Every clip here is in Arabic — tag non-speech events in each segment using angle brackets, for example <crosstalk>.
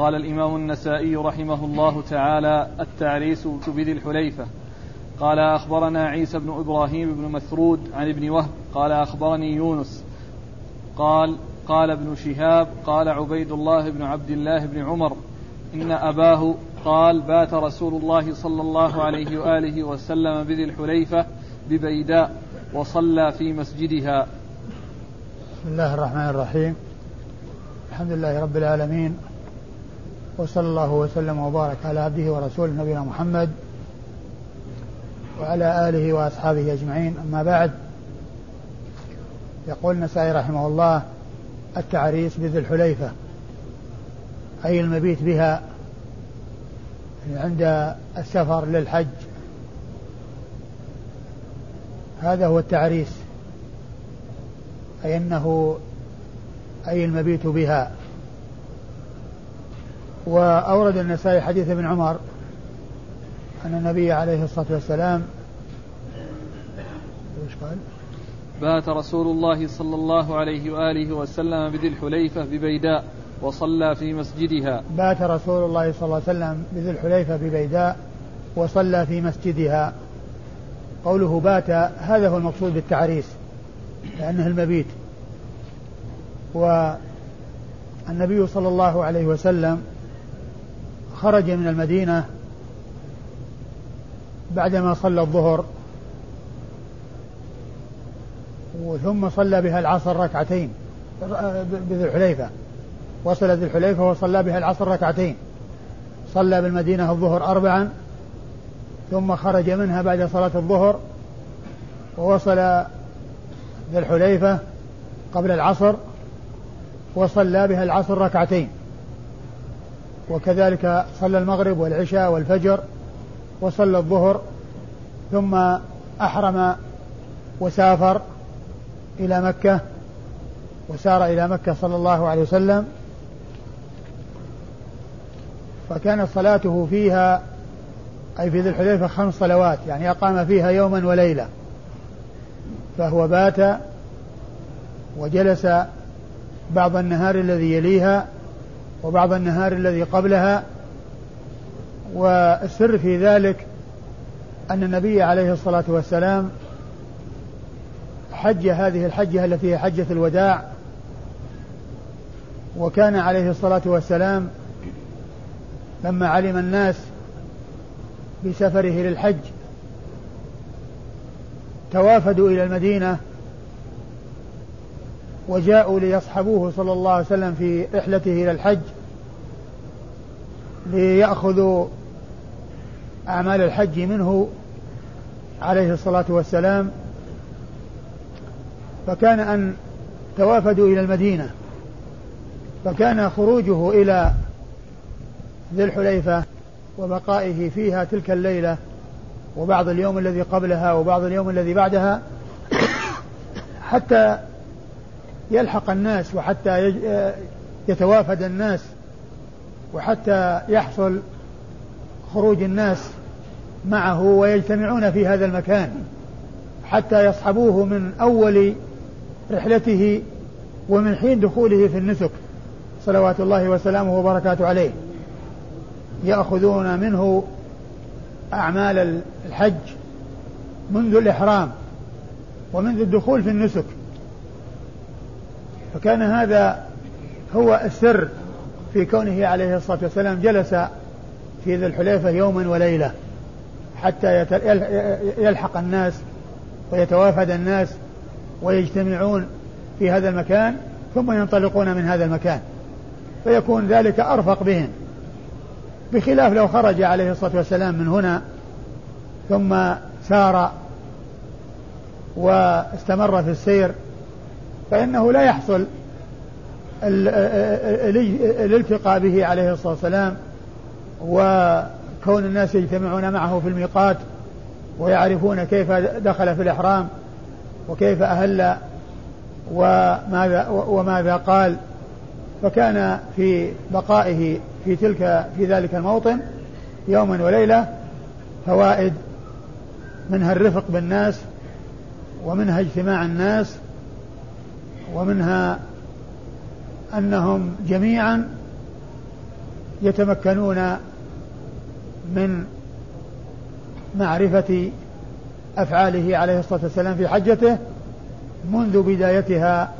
قال الإمام النسائي رحمه الله تعالى التعريس بذي الحليفة. قال أخبرنا عيسى بن إبراهيم بن مسرود عن ابن وهب قال أخبرني يونس. قال قال ابن شهاب قال عبيد الله بن عبد الله بن عمر إن أباه قال بات رسول الله صلى الله عليه وآله وسلم بذي الحليفة ببيداء وصلى في مسجدها. بسم الله الرحمن الرحيم. الحمد لله رب العالمين وصلى الله وسلم وبارك على عبده ورسوله نبينا محمد وعلى آله وأصحابه أجمعين. أما بعد يقول النسائي رحمه الله التعريس بذي الحليفة أي المبيت بها عند السفر للحج. هذا هو التعريس أي أنه أي المبيت بها. وأورد النسائي حديث ابن عمر أن النبي عليه الصلاة والسلام إيش قال؟ بات رسول الله صلى الله عليه وآله وسلم بذي الحليفة ببيداء وصلى في مسجدها. بات رسول الله صلى الله عليه وسلم بذي الحليفة ببيداء وصلى في مسجدها. قوله بات هذا هو المقصود بالتعريس لأنه المبيت. والنبي صلى الله عليه وسلم خرج من المدينة بعدما صلى الظهر ثم صلى بها العصر ركعتين بذي الحليفة. وصل ذي الحليفة وصلى بها العصر ركعتين. صلى بالمدينة الظهر أربعا ثم خرج منها بعد صلاة الظهر ووصل ذي الحليفة قبل العصر وصلى بها العصر ركعتين. وكذلك صلى المغرب والعشاء والفجر وصلى الظهر ثم أحرم وسافر إلى مكة وسار إلى مكة صلى الله عليه وسلم. فكانت صلاته فيها أي في ذي الحليفة خمس صلوات يعني أقام فيها يوما وليلة. فهو بات وجلس بعض النهار الذي يليها وبعض النهار الذي قبلها والسر في ذلك أن النبي عليه الصلاة والسلام حج هذه الحجة التي هي حجة الوداع وكان عليه الصلاة والسلام لما علم الناس بسفره للحج توافدوا إلى المدينة وجاءوا ليصحبوه صلى الله عليه وسلم في رحلته إلى الحج ليأخذوا أعمال الحج منه عليه الصلاة والسلام. فكان أن توافدوا إلى المدينة فكان خروجه إلى ذي الحليفة وبقائه فيها تلك الليلة وبعض اليوم الذي قبلها وبعض اليوم الذي بعدها حتى يلحق الناس وحتى يتوافد الناس وحتى يحصل خروج الناس معه ويجتمعون في هذا المكان حتى يصحبوه من أول رحلته ومن حين دخوله في النسك. صلوات الله وسلامه وبركاته عليه. يأخذون منه أعمال الحج منذ الإحرام ومنذ الدخول في النسك. فكان هذا هو السر في كونه عليه الصلاة والسلام جلس في ذي الحليفة يوما وليلة حتى يلحق الناس ويتوافد الناس ويجتمعون في هذا المكان ثم ينطلقون من هذا المكان. فيكون ذلك أرفق بهم. بخلاف لو خرج عليه الصلاة والسلام من هنا ثم سار واستمر في السير فإنه لا يحصل الالتقاء به عليه الصلاة والسلام وكون الناس يجتمعون معه في الميقات ويعرفون كيف دخل في الإحرام وكيف أهل وماذا وماذا قال فكان في بقائه في تلك في ذلك الموطن يوما وليلة فوائد منها الرفق بالناس ومنها اجتماع الناس ومنها أنهم جميعا يتمكنون من معرفة أفعاله عليه الصلاة والسلام في حجته منذ بدايتها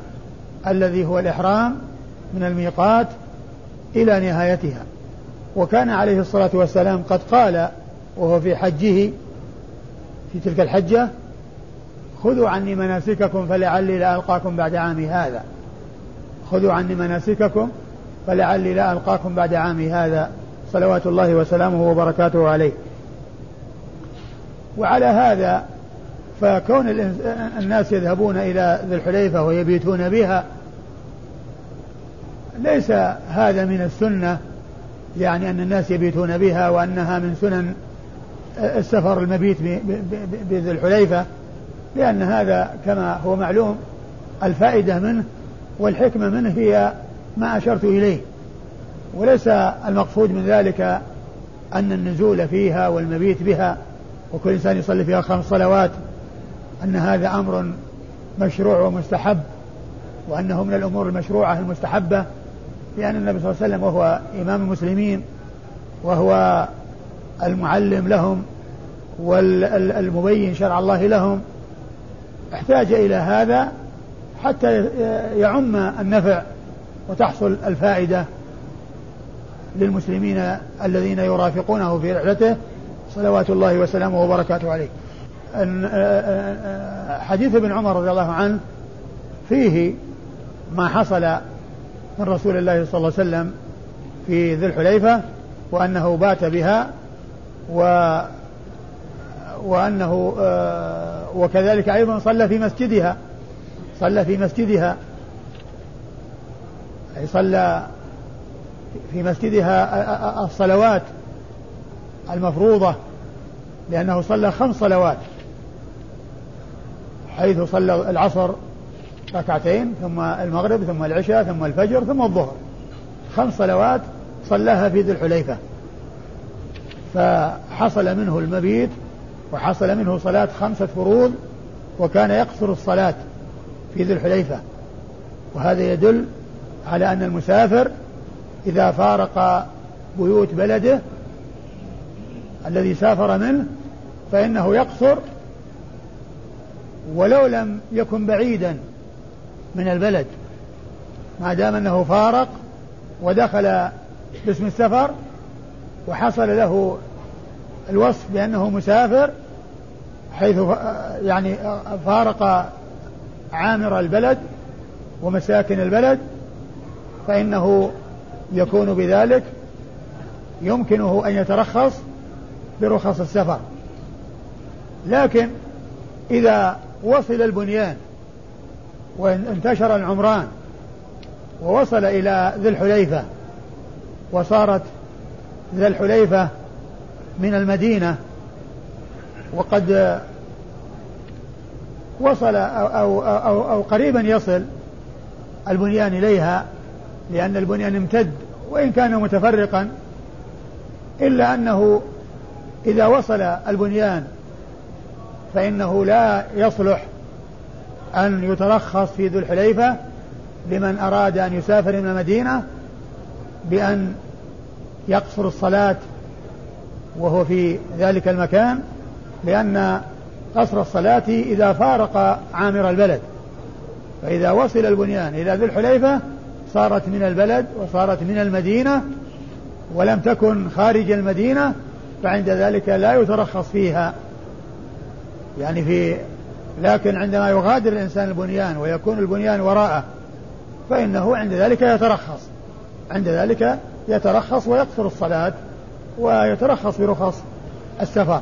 الذي هو الإحرام من الميقات إلى نهايتها. وكان عليه الصلاة والسلام قد قال وهو في حجه في تلك الحجة خذوا عني مناسككم فلعلي لا ألقاكم بعد عامي هذا. خذوا عني مناسككم فلعلي لا ألقاكم بعد عامي هذا. صلوات الله وسلامه وبركاته عليه. وعلى هذا فكون الناس يذهبون إلى ذي الحليفة ويبيتون بها ليس هذا من السنة يعني أن الناس يبيتون بها وأنها من سنن السفر المبيت بذي الحليفة. لأن هذا كما هو معلوم الفائدة منه والحكمة منه هي ما أشرت إليه. وليس المقصود من ذلك أن النزول فيها والمبيت بها وكل إنسان يصلي فيها خمس صلوات أن هذا أمر مشروع ومستحب وأنه من الأمور المشروعة المستحبة لأن النبي صلى الله عليه وسلم وهو إمام المسلمين وهو المعلم لهم والمبين شرع الله لهم احتاج إلى هذا حتى يعم النفع وتحصل الفائدة للمسلمين الذين يرافقونه في رحلته. صلوات الله وسلامه وبركاته عليه. حديث ابن عمر رضي الله عنه فيه ما حصل من رسول الله صلى الله عليه وسلم في ذي الحليفة وأنه بات بها و وأنه آه، وكذلك أيضا صلى في مسجدها. صلى في مسجدها. أي صلى في مسجدها الصلوات المفروضة لأنه صلى خمس صلوات حيث صلى العصر ركعتين ثم المغرب ثم العشاء ثم الفجر ثم الظهر. خمس صلوات صلاها في ذي الحليفة. فحصل منه المبيت وحصل منه صلاة خمسة فروض وكان يقصر الصلاة في ذي الحليفة. وهذا يدل على أن المسافر إذا فارق بيوت بلده الذي سافر منه فإنه يقصر ولو لم يكن بعيدا من البلد. ما دام أنه فارق ودخل باسم السفر وحصل له الوصف بأنه مسافر حيث يعني فارق عامر البلد ومساكن البلد فإنه يكون بذلك يمكنه أن يترخص برخص السفر. لكن إذا وصل البنيان وانتشر العمران ووصل إلى ذي الحليفة وصارت ذي الحليفة من المدينة وقد وصل أو, أو, أو, أو قريبا يصل البنيان إليها لأن البنيان امتد وإن كان متفرقا إلا أنه إذا وصل البنيان فإنه لا يصلح أن يترخص في ذو الحليفة لمن أراد أن يسافر من المدينة بأن يقصر الصلاة وهو في ذلك المكان لأن قصر الصلاة إذا فارق عامر البلد. فإذا وصل البنيان إلى ذي الحليفة صارت من البلد وصارت من المدينة ولم تكن خارج المدينة فعند ذلك لا يترخص فيها. يعني في لكن عندما يغادر الإنسان البنيان ويكون البنيان وراءه فإنه عند ذلك يترخص. عند ذلك يترخص ويقصر الصلاة. ويترخص برخص السفر.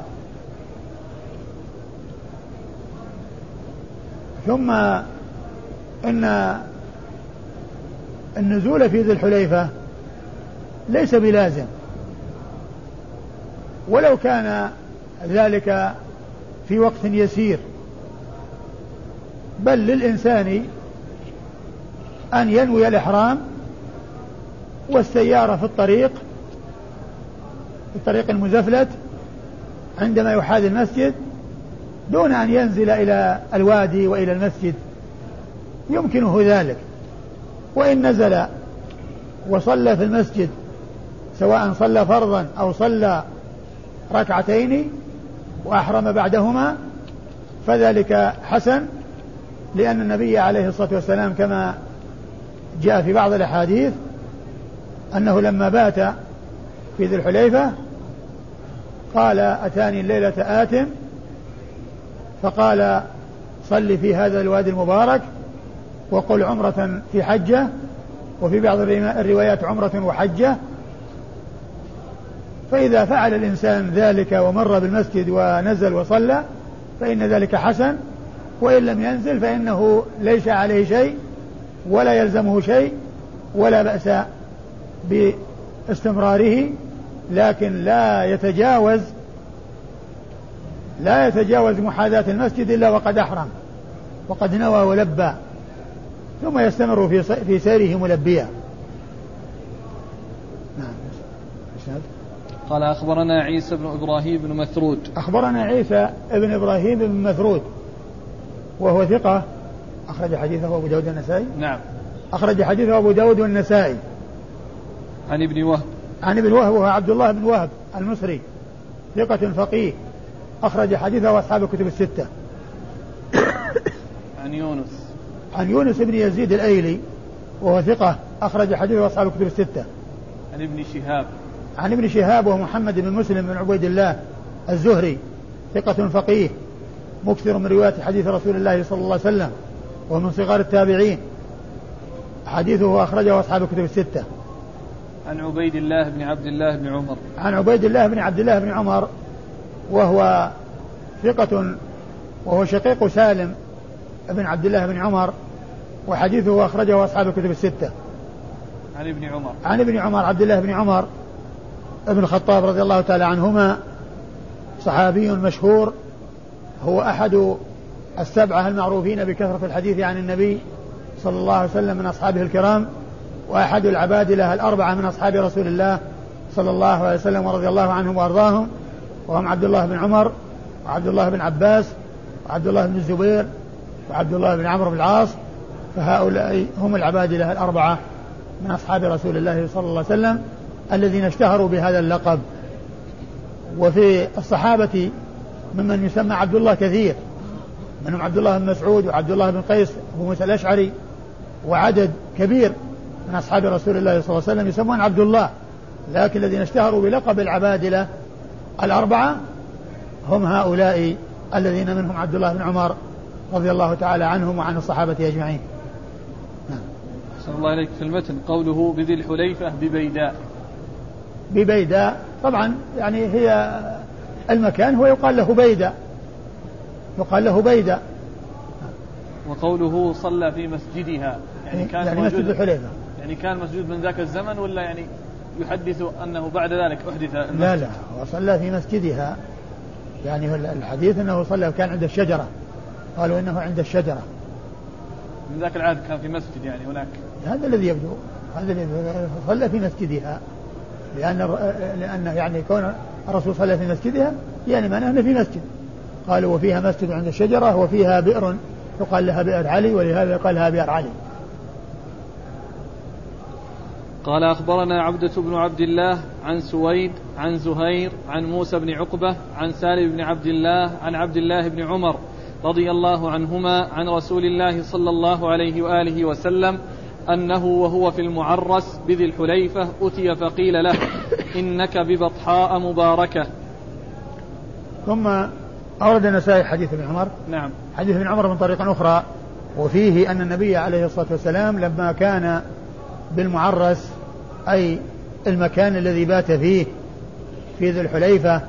ثم إن النزول في ذي الحليفة ليس بلازم. ولو كان ذلك في وقت يسير. بل للإنسان أن ينوي الإحرام والسيارة في الطريق الطريق المزفلت عندما يحاذي المسجد دون أن ينزل إلى الوادي وإلى المسجد. يمكنه ذلك. وإن نزل وصلى في المسجد سواء صلى فرضا أو صلى ركعتين وأحرم بعدهما فذلك حسن لأن النبي عليه الصلاة والسلام كما جاء في بعض الأحاديث أنه لما بات في ذي الحليفة؟ قال أتاني الليلة آت فقال صل في هذا الوادي المبارك وقل عمرة في حجة وفي بعض الروايات عمرة وحجة. فإذا فعل الإنسان ذلك ومر بالمسجد ونزل وصلى فإن ذلك حسن وإن لم ينزل فإنه ليس عليه شيء ولا يلزمه شيء ولا بأس بإستمراره. لكن لا يتجاوز لا يتجاوز محاذاة المسجد إلا وقد أحرم وقد نوى ولبى ثم يستمر في في سيره ملبيا. نعم. قال أخبرنا عيسى بن إبراهيم بن مثرود. أخبرنا عيسى بن إبراهيم بن مثرود وهو ثقة. أخرج حديثه أبو داود النسائي؟ نعم. أخرج حديثه أبو داود والنسائي عن ابن وهب. عن ابن وهب وهو عبد الله بن وهب المصري ثقة فقيه أخرج حديثه أصحاب الكتب الستة. <coughs> عن يونس. عن يونس بن يزيد الأيلي وهو ثقة أخرج حديثه أصحاب الكتب الستة. عن ابن شهاب. عن ابن شهاب وهو محمد بن مسلم بن عبيد الله الزهري ثقة فقيه مكثر من رواية حديث رسول الله صلى الله عليه وسلم ومن صغار التابعين. حديثه أخرجه أصحاب الكتب الستة. عن عبيد الله بن عبد الله بن عمر. عن عبيد الله بن عبد الله بن عمر وهو ثقة وهو شقيق سالم بن عبد الله بن عمر وحديثه أخرجه أصحاب الكتب الستة. عن ابن عمر. عن ابن عمر عبد الله بن عمر ابن الخطاب رضي الله تعالى عنهما صحابي مشهور هو أحد السبعة المعروفين بكثرة الحديث عن النبي صلى الله عليه وسلم من أصحابه الكرام. وأحد العبادلة الأربعة من أصحاب رسول الله صلى الله عليه وسلم ورضي الله عنهم وأرضاهم وهم عبد الله بن عمر وعبد الله بن عباس وعبد الله بن الزبير وعبد الله بن عمرو بن العاص فهؤلاء هم العبادلة الأربعة من أصحاب رسول الله صلى الله عليه وسلم الذين اشتهروا بهذا اللقب. وفي الصحابة ممن يسمى عبد الله كثير منهم عبد الله بن مسعود وعبد الله بن قيس أبو موسى الأشعري وعدد كبير. من أصحاب رسول الله صلى الله عليه وسلم يسمون عبد الله لكن الذين اشتهروا بلقب العبادلة الأربعة هم هؤلاء الذين منهم عبد الله بن عمر رضي الله تعالى عنهم وعن الصحابة أجمعين. نعم. صلى الله عليك في المتن قوله بذي الحليفة ببيداء. ببيداء طبعا يعني هي المكان هو يقال له بيداء يقال له بيداء. وقوله صلى في مسجدها يعني كان يعني مسجد الحليفة. يعني كان مسجود من ذاك الزمن ولا يعني يحدث أنه بعد ذلك أحدث المسجد؟ لا لا هو صلى في مسجدها. يعني الحديث أنه صلى كان عند الشجرة. قالوا إنه عند الشجرة. من ذاك العهد كان في مسجد يعني هناك. هذا الذي يبدو. هذا الذي صلى في مسجدها. لأن لأن يعني كون الرسول صلى في مسجدها يعني معناه أنه في مسجد. قالوا وفيها مسجد عند الشجرة وفيها بئر يقال لها بئر علي ولهذا يقال لها بئر علي. قال أخبرنا عبدة بن عبد الله عن سويد عن زهير عن موسى بن عقبة عن سالم بن عبد الله عن عبد الله بن عمر رضي الله عنهما عن رسول الله صلى الله عليه وآله وسلم أنه وهو في المعرس بذي الحليفة أتي فقيل له إنك ببطحاء مباركة. ثم أورد النسائي حديث ابن عمر. نعم. حديث ابن عمر من طريق أخرى وفيه أن النبي عليه الصلاة والسلام لما كان بالمعرس أي المكان الذي بات فيه في ذي الحليفة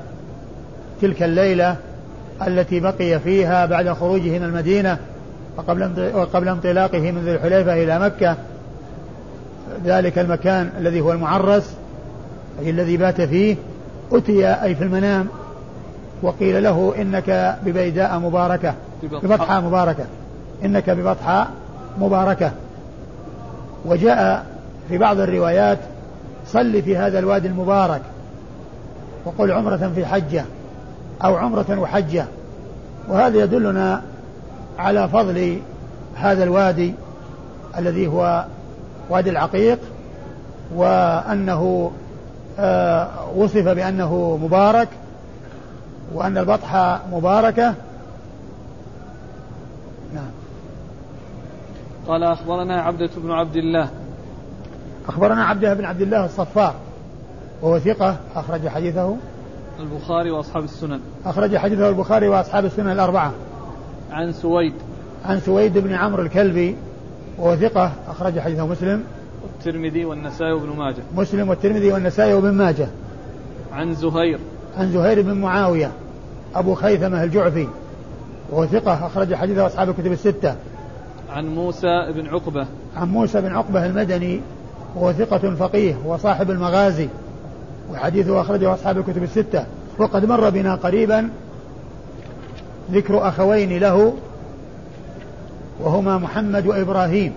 تلك الليلة التي بقي فيها بعد خروجه من المدينة وقبل وقبل انطلاقه من ذي الحليفة إلى مكة. ذلك المكان الذي هو المعرس أي الذي بات فيه. أتي أي في المنام وقيل له إنك ببيداء مباركة ببطحاء مباركة. إنك ببطحاء مباركة. وجاء في بعض الروايات صل في هذا الوادي المبارك وقل عمرة في حجة أو عمرة وحجة. وهذا يدلنا على فضل هذا الوادي الذي هو وادي العقيق وأنه آه وصف بأنه مبارك وأن البطحة مباركة. نعم. قال أخبرنا عبدة بن عبد الله أخبرنا عبده بن عبد الله الصفار وهو ثقة أخرج حديثه. البخاري وأصحاب السنن. أخرج حديثه البخاري وأصحاب السنن الأربعة. عن سويد. عن سويد بن عمرو الكلبي وهو ثقة أخرج حديثه مسلم. والترمذي والنسائي وابن ماجه. مسلم والترمذي والنسائي وابن ماجه. عن زهير. عن زهير بن معاوية أبو خيثمة الجعفي وهو ثقة أخرج حديثه أصحاب الكتب الستة. عن موسى بن عقبة. عن موسى بن عقبة المدني وهو ثقة فقيه وصاحب المغازي وحديثه أخرجه أصحاب الكتب الستة. وقد مر بنا قريبا ذكر أخوين له وهما محمد وإبراهيم.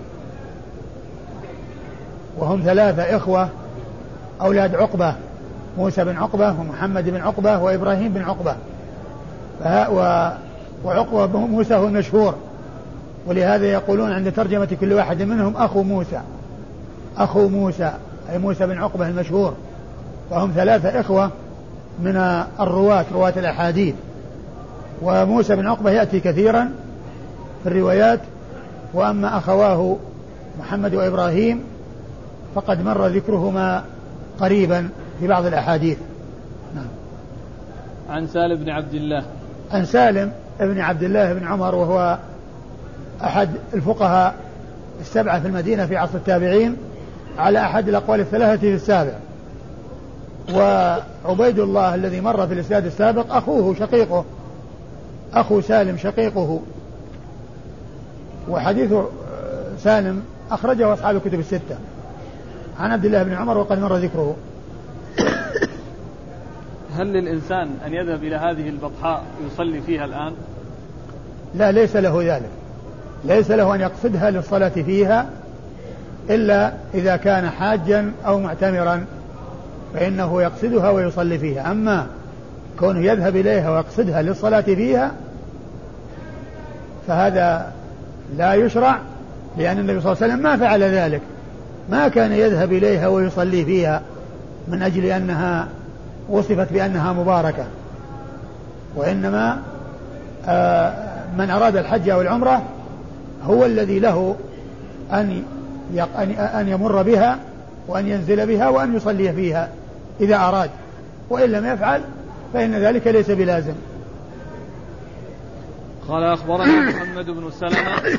وهم ثلاثة إخوة أولاد عقبة موسى بن عقبة ومحمد بن عقبة وإبراهيم بن عقبة. وعقبة موسى هو المشهور ولهذا يقولون عند ترجمة كل واحد منهم أخو موسى. أخو موسى أي موسى بن عقبة المشهور وهم ثلاثة إخوة من الرواة رواة الأحاديث. وموسى بن عقبة يأتي كثيرا في الروايات وأما أخواه محمد وإبراهيم فقد مر ذكرهما قريبا في بعض الأحاديث. نعم. عن سالم بن عبد الله. عن سالم بن عبد الله بن عمر وهو أحد الفقهاء السبعة في المدينة في عصر التابعين على أحد الأقوال الثلاثة في السابع وعبيد الله الذي مر في الإسناد السابق أخوه شقيقه أخو سالم شقيقه. وحديث سالم أخرجه أصحاب الكتب الستة. عن عبد الله بن عمر وقد مر ذكره. هل للإنسان أن يذهب إلى هذه البطحاء يصلي فيها الآن؟ لا ليس له ذلك. ليس له أن يقصدها للصلاة فيها. إلا إذا كان حاجا أو معتمرا فإنه يقصدها ويصلي فيها. أما كونه يذهب إليها ويقصدها للصلاة فيها فهذا لا يشرع لأن النبي صلى الله عليه وسلم ما فعل ذلك. ما كان يذهب إليها ويصلي فيها من أجل أنها وصفت بأنها مباركة. وإنما آه، من أراد الحج أو العمرة هو الذي له أن أن يمر بها وأن ينزل بها وأن يصلي فيها إذا أراد. وإن لم يفعل فإن ذلك ليس بلازم. قال أخبرنا محمد بن سلمة.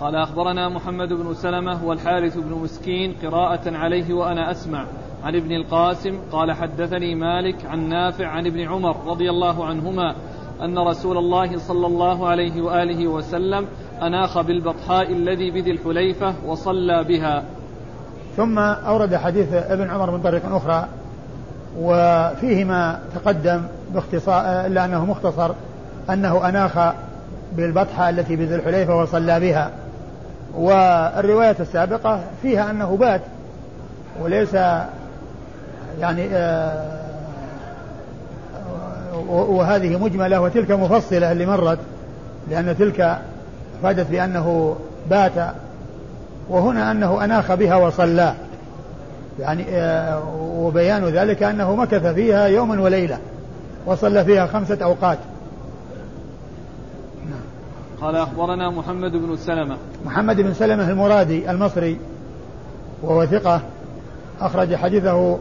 قال أخبرنا محمد بن سلمة والحارث بن مسكين قراءة عليه وأنا أسمع. عن ابن القاسم قال حدثني مالك عن نافع عن ابن عمر رضي الله عنهما أن رسول الله صلى الله عليه وآله وسلم أناخ بالبطحاء الذي بذي الحليفة وصلى بها. ثم أورد حديث ابن عمر من طريق أخرى وفيه ما تقدم باختصار إلا أنه مختصر أنه أناخ بالبطحة التي بذي الحليفة وصلى بها. والرواية السابقة فيها أنه بات وليس يعني آه وهذه مجملة وتلك مفصلة اللي مرت لأن تلك فادت بأنه بات وهنا أنه أناخ بها وصلى. يعني آه، وبيان ذلك أنه مكث فيها يوما وليلة وصلى فيها خمسة أوقات. قال أخبرنا محمد بن سلمة. محمد بن سلمة المرادي المصري وهو ثقة أخرج حديثه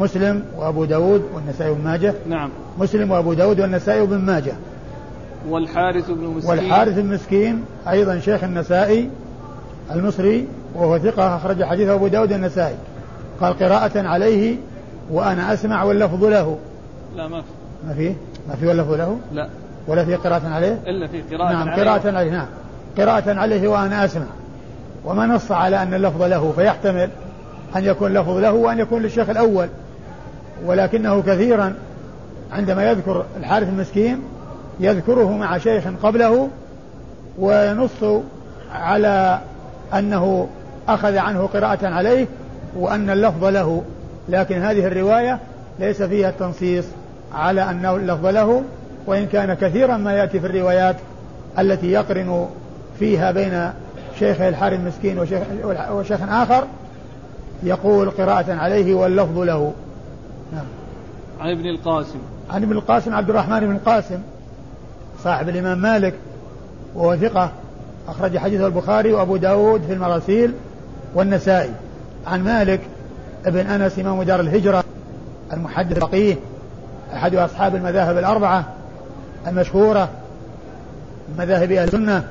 مسلم وأبو داود والنسائي بن ماجه. نعم. مسلم وأبو داود والنسائي بن ماجه. والحارث بن مسكين. والحارث المسكين أيضا شيخ النسائي المصري وهو ثقة أخرج حديثه أبو داود النسائي. قال قراءة عليه وأنا أسمع واللفظ له. لا ما في. ما فيه ما في واللفظ له؟ لا. ولا في قراءة عليه؟ إلا في قراءة نعم عليه. قراءة عليه نعم. قراءة عليه وأنا أسمع. وما نص على أن اللفظ له فيحتمل أن يكون لفظ له وأن يكون للشيخ الأول. ولكنه كثيرا عندما يذكر الحارث المسكين يذكره مع شيخ قبله وينص على أنه أخذ عنه قراءة عليه وأن اللفظ له. لكن هذه الرواية ليس فيها التنصيص على أنه اللفظ له وإن كان كثيرا ما يأتي في الروايات التي يقرن فيها بين شيخ الحارث المسكين وشيخ, وشيخ آخر يقول قراءة عليه واللفظ له. نعم. عن ابن القاسم. عن ابن القاسم عبد الرحمن بن القاسم. صاحب الإمام مالك وهو ثقة أخرج حديثه البخاري وأبو داود في المراسيل والنسائي. عن مالك ابن أنس إمام دار الهجرة المحدث الفقيه أحد أصحاب المذاهب الأربعة المشهورة مذاهب أهل السنة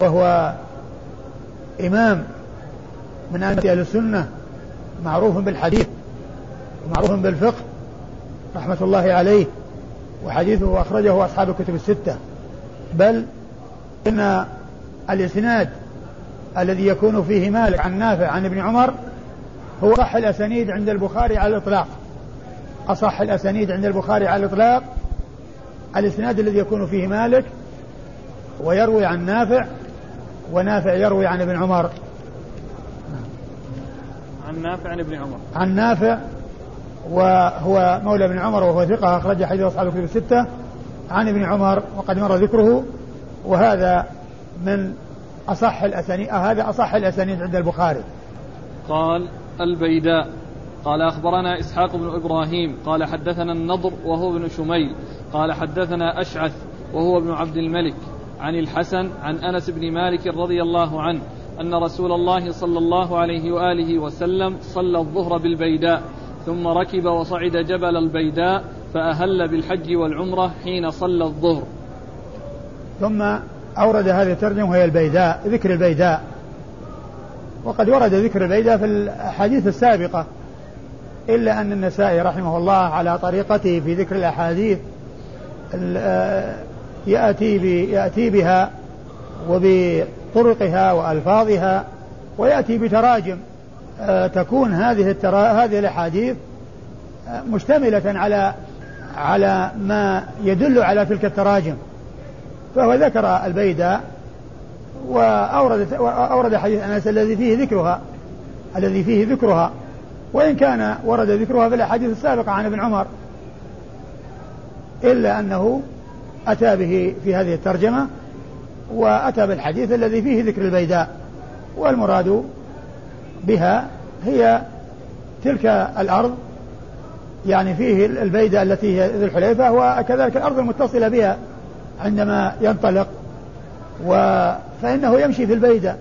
وهو إمام من أئمة أهل السنة معروف بالحديث ومعروف بالفقه رحمة الله عليه. وحديثه أخرجه أصحاب الكتب الستة. بل إن الإسناد الذي يكون فيه مالك عن نافع عن ابن عمر هو أصح الأسانيد عند البخاري على الإطلاق. أصح الأسانيد عند البخاري على الإطلاق. الإسناد الذي يكون فيه مالك ويروي عن نافع ونافع يروي عن ابن عمر. عن نافع عن ابن عمر. عن نافع وهو مولى ابن عمر وهو ثقة أخرج حديث أصحاب الكتب الستة عن ابن عمر وقد مر ذكره وهذا من أصح الأسانيد هذا أصح الأسانيد عند البخاري. قال البيداء قال أخبرنا إسحاق بن إبراهيم قال حدثنا النضر وهو ابن شميل قال حدثنا أشعث وهو ابن عبد الملك عن الحسن عن أنس بن مالك رضي الله عنه أن رسول الله صلى الله عليه وآله وسلم صلى الظهر بالبيداء ثم ركب وصعد جبل البيداء فأهل بالحج والعمرة حين صلى الظهر. ثم أورد هذه الترجمة وهي البيداء ذكر البيداء. وقد ورد ذكر البيداء في الأحاديث السابقة إلا أن النسائي رحمه الله على طريقته في ذكر الأحاديث آه، يأتي يأتي بها وبطرقها وألفاظها ويأتي بتراجم. تكون هذه الترا... هذه الأحاديث آه، مشتملة على على ما يدل على تلك التراجم. فهو ذكر البيداء وأورد وأورد حديث أنس الذي فيه ذكرها الذي فيه ذكرها. وإن كان ورد ذكرها في الأحاديث السابقة عن ابن عمر إلا أنه أتى به في هذه الترجمة وأتى بالحديث الذي فيه ذكر البيداء. والمراد بها هي تلك الأرض يعني فيه البيداء التي هي ذي الحليفة وكذلك الأرض المتصلة بها عندما ينطلق و فإنه يمشي في البيداء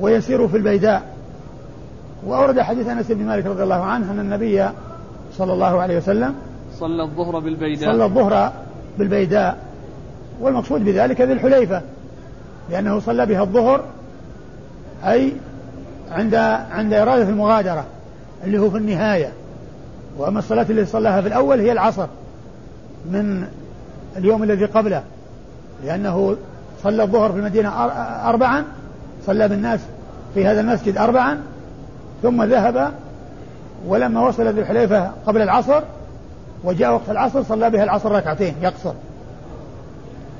ويسير في البيداء. وأورد حديث أنس بن مالك رضي الله عنه أن النبي صلى الله عليه وسلم صلى الظهر بالبيداء. صلى الظهر بالبيداء والمقصود بذلك ذي الحليفة لأنه صلى بها الظهر أي عند عند إرادة المغادرة اللي هو في النهاية. وأما الصلاة التي صلاها في الأول هي العصر من اليوم الذي قبله لأنه صلى الظهر في المدينة أربعا صلى بالناس في هذا المسجد أربعا ثم ذهب ولما وصل ذي الحليفة قبل العصر وجاء وقت العصر صلى بها العصر ركعتين يقصر.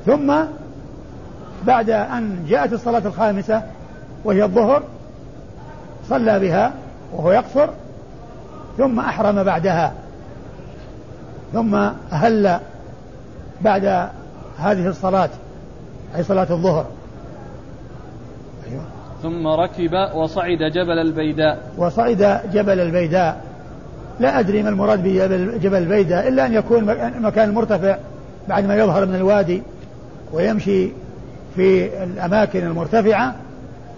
ثم بعد أن جاءت الصلاة الخامسة وهي الظهر صلى بها وهو يقصر ثم أحرم بعدها ثم أهل بعد هذه الصلاة أي صلاة الظهر. أيوة. ثم ركب وصعد جبل البيداء. وصعد جبل البيداء. لا أدري ما المراد بجبل جبل البيداء إلا أن يكون مكان مرتفع بعد ما يظهر من الوادي ويمشي في الأماكن المرتفعة.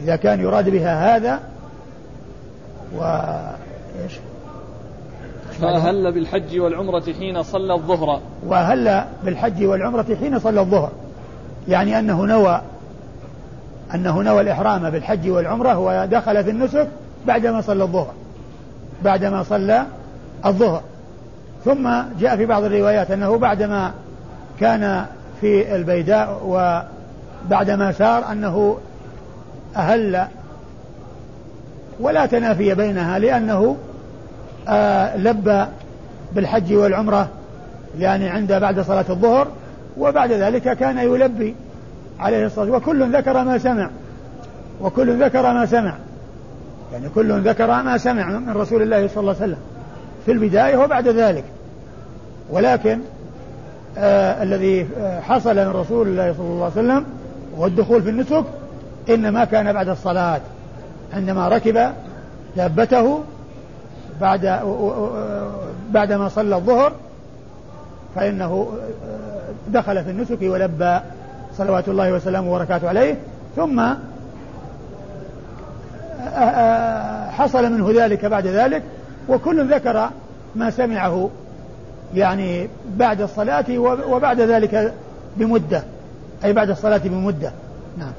إذا كان يراد بها هذا و إيش فأهل بالحج والعمرة حين صلى الظهر؟ وأهل بالحج والعمرة حين صلى الظهر؟ يعني أنه نوى أنه نوى الإحرام بالحج والعمرة ودخل في النسك بعدما صلى الظهر بعدما صلى الظهر. ثم جاء في بعض الروايات أنه بعدما كان في البيداء وبعدما سار أنه أهل ولا تنافي بينها لأنه آه لبى بالحج والعمرة يعني عند بعد صلاة الظهر وبعد ذلك كان يلبي عليه الصلاة وكل ذكر ما سمع وكل ذكر ما سمع يعني كل ذكر ما سمع من رسول الله صلى الله عليه وسلم في البداية وبعد ذلك. ولكن آه الذي آه، حصل من رسول الله صلى الله عليه وسلم والدخول في النسك إنما كان بعد الصلاة. عندما ركب دابته بعد بعدما صلى الظهر فإنه دخل في النسك ولبى صلوات الله وسلامه وبركاته عليه. ثم حصل منه ذلك بعد ذلك وكل ذكر ما سمعه يعني بعد الصلاة وبعد ذلك بمدة أي بعد الصلاة بمدة. نعم.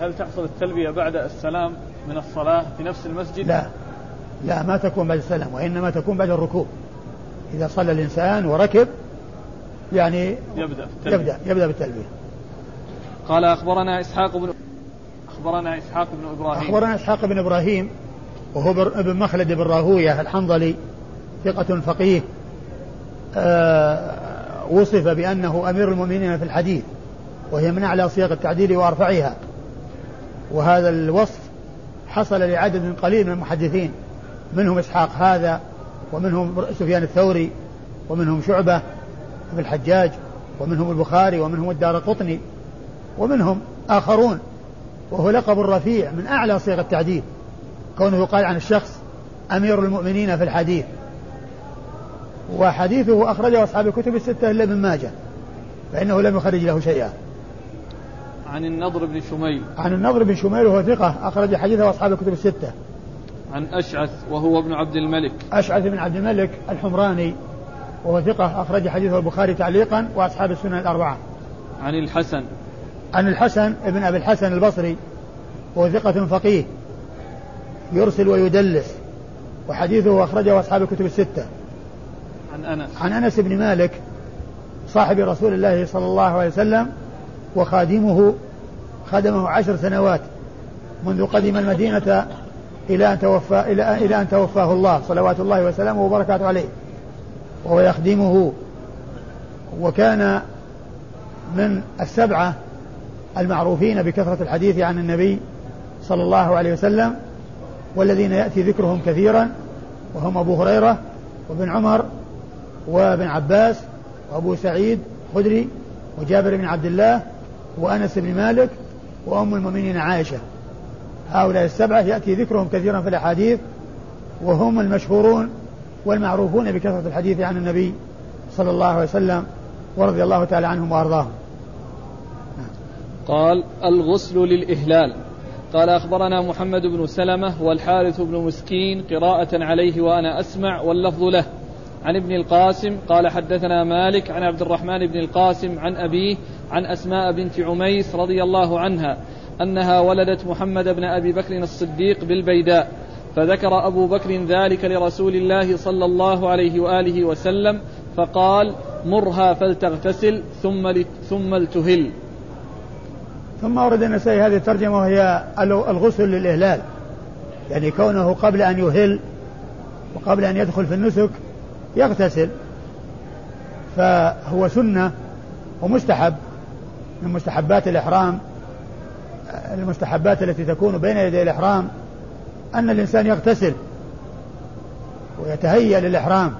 هل تحصل التلبية بعد السلام من الصلاة في نفس المسجد؟ لا. لا ما تكون بعد السلام وإنما تكون بعد الركوب إذا صلى الإنسان وركب يعني يبدأ بالتلبية. يبدأ يبدأ بالتلبية. قال أخبرنا إسحاق بن أخبرنا إسحاق بن إبراهيم. أخبرنا إسحاق بن إبراهيم وهو ابن مخلد بن راهوية الحنظلي ثقة فقيه آه وصف بأنه أمير المؤمنين في الحديث وهي من أعلى صيغ التعديل وأرفعها. وهذا الوصف حصل لعدد قليل من المحدثين منهم إسحاق هذا ومنهم سفيان الثوري ومنهم شعبة بن الحجاج ومنهم البخاري ومنهم الدار قطني ومنهم آخرون. وهو لقب رفيع من أعلى صيغ التعديل كونه يقال عن الشخص أمير المؤمنين في الحديث. وحديثه أخرجه أصحاب الكتب الستة إلا ابن ماجه فإنه لم يخرج له شيئا. عن النضر بن شميل. عن النضر بن شميل وهو ثقة أخرج حديثه أصحاب الكتب الستة. عن أشعث وهو ابن عبد الملك. أشعث بن عبد الملك الحمراني وهو ثقة أخرج حديثه البخاري تعليقا وأصحاب السنن الأربعة. عن الحسن. عن الحسن ابن أبي الحسن البصري وهو ثقة فقيه يرسل ويدلس وحديثه أخرجه أصحاب الكتب الستة. عن أنس. عن أنس بن مالك صاحب رسول الله صلى الله عليه وسلم وخادمه خدمه عشر سنوات منذ قدم المدينة إلى أن توفى إلى إلى أن توفاه الله صلوات الله وسلامه وبركاته عليه. وهو يخدمه. وكان من السبعة المعروفين بكثرة الحديث عن النبي صلى الله عليه وسلم والذين يأتي ذكرهم كثيرا. وهم أبو هريرة وابن عمر وابن عباس وأبو سعيد خدري وجابر بن عبد الله وأنس بن مالك وأم المؤمنين عائشة. هؤلاء السبعة يأتي ذكرهم كثيرا في الأحاديث وهم المشهورون والمعروفون بكثرة الحديث عن النبي صلى الله عليه وسلم ورضي الله تعالى عنهم وأرضاهم. قال الغسل للإهلال. قال أخبرنا محمد بن سلمة والحارث بن مسكين قراءة عليه وأنا أسمع واللفظ له. عن ابن القاسم قال حدثنا مالك عن عبد الرحمن بن القاسم عن أبيه عن أسماء بنت عميس رضي الله عنها أنها ولدت محمد بن أبي بكر الصديق بالبيداء فذكر أبو بكر ذلك لرسول الله صلى الله عليه وآله وسلم فقال مرها فلتغتسل ثم ثم لتهل. ثم ورد النسائي هذه الترجمة وهي الغسل للإهلال. يعني كونه قبل أن يهل وقبل أن يدخل في النسك يغتسل. فهو سنة ومستحب. من مستحبات الإحرام المستحبات التي تكون بين يدي الإحرام أن الإنسان يغتسل ويتهيأ للإحرام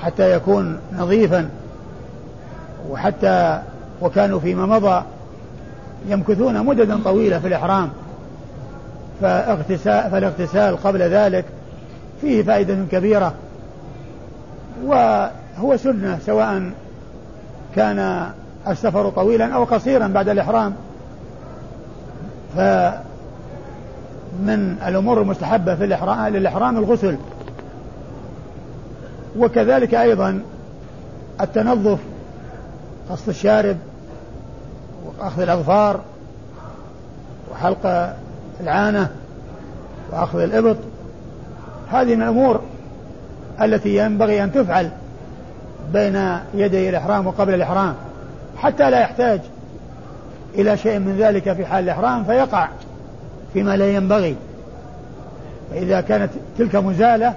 حتى يكون نظيفا وحتى وكانوا فيما مضى يمكثون مددا طويلة في الإحرام. فاغتسال فالاغتسال قبل ذلك فيه فائدة كبيرة وهو سنة سواء كان السفر طويلا أو قصيرا بعد الإحرام. فمن الأمور المستحبة في الإحرام للإحرام الغسل. وكذلك أيضا التنظف قص الشارب وأخذ الأظفار وحلق العانة وأخذ الإبط. هذه من الأمور التي ينبغي أن تفعل بين يدي الإحرام وقبل الإحرام. حتى لا يحتاج إلى شيء من ذلك في حال الإحرام فيقع فيما لا ينبغي. فإذا كانت تلك مزالة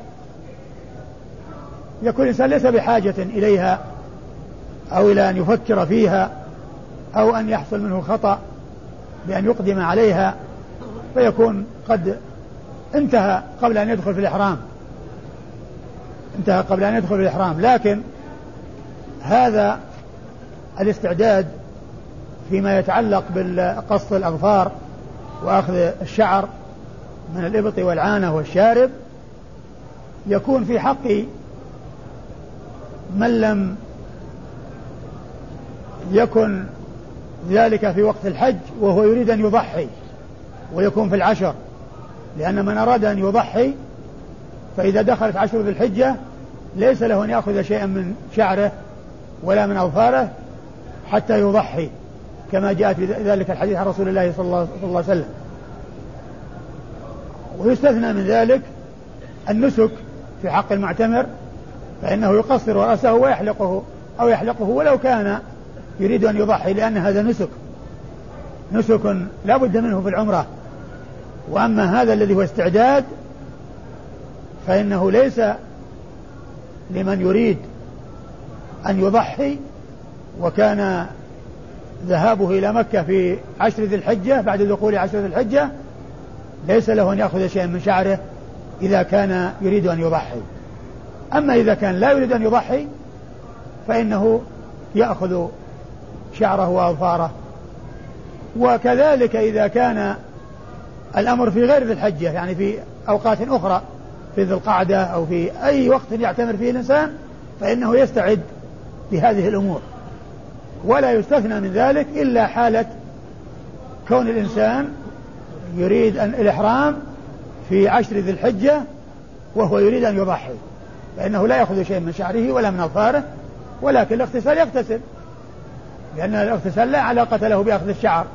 يكون الإنسان ليس بحاجة إليها أو إلى أن يفكر فيها أو أن يحصل منه خطأ بأن يقدم عليها فيكون قد انتهى قبل أن يدخل في الإحرام. انتهى قبل أن يدخل في الإحرام. لكن هذا الاستعداد فيما يتعلق بالقص الأظفار وأخذ الشعر من الإبط والعانة والشارب يكون في حق من لم يكن ذلك في وقت الحج وهو يريد أن يضحي ويكون في العشر. لأن من أراد أن يضحي فإذا دخلت عشر ذي الحجة ليس له أن يأخذ شيئا من شعره ولا من أظفاره حتى يضحي كما جاءت في ذلك الحديث عن رسول الله, صلى الله عليه وسلم. ويستثنى من ذلك النسك في حق المعتمر فإنه يقصر رأسه ويحلقه أو يحلقه ولو كان يريد أن يضحي لأن هذا نسك. نسك لا بد منه في العمرة. وأما هذا الذي هو استعداد فإنه ليس لمن يريد أن يضحي وكان ذهابه إلى مكة في عشر ذي الحجة بعد دخول عشر ذي الحجة ليس له أن يأخذ شيئا من شعره إذا كان يريد أن يضحي. أما إذا كان لا يريد أن يضحي فإنه يأخذ شعره وأظفاره. وكذلك إذا كان الأمر في غير ذي الحجة يعني في أوقات أخرى في ذي القعدة أو في أي وقت يعتمر فيه الإنسان فإنه يستعد لهذه الأمور. ولا يستثنى من ذلك إلا حالة كون الإنسان يريد أن الإحرام في عشر ذي الحجة وهو يريد أن يضحي. فإنه لا يأخذ شيء من شعره ولا من أظفاره ولكن الاغتسال يغتسل لأن الاغتسال لا علاقة له بأخذ الشعر.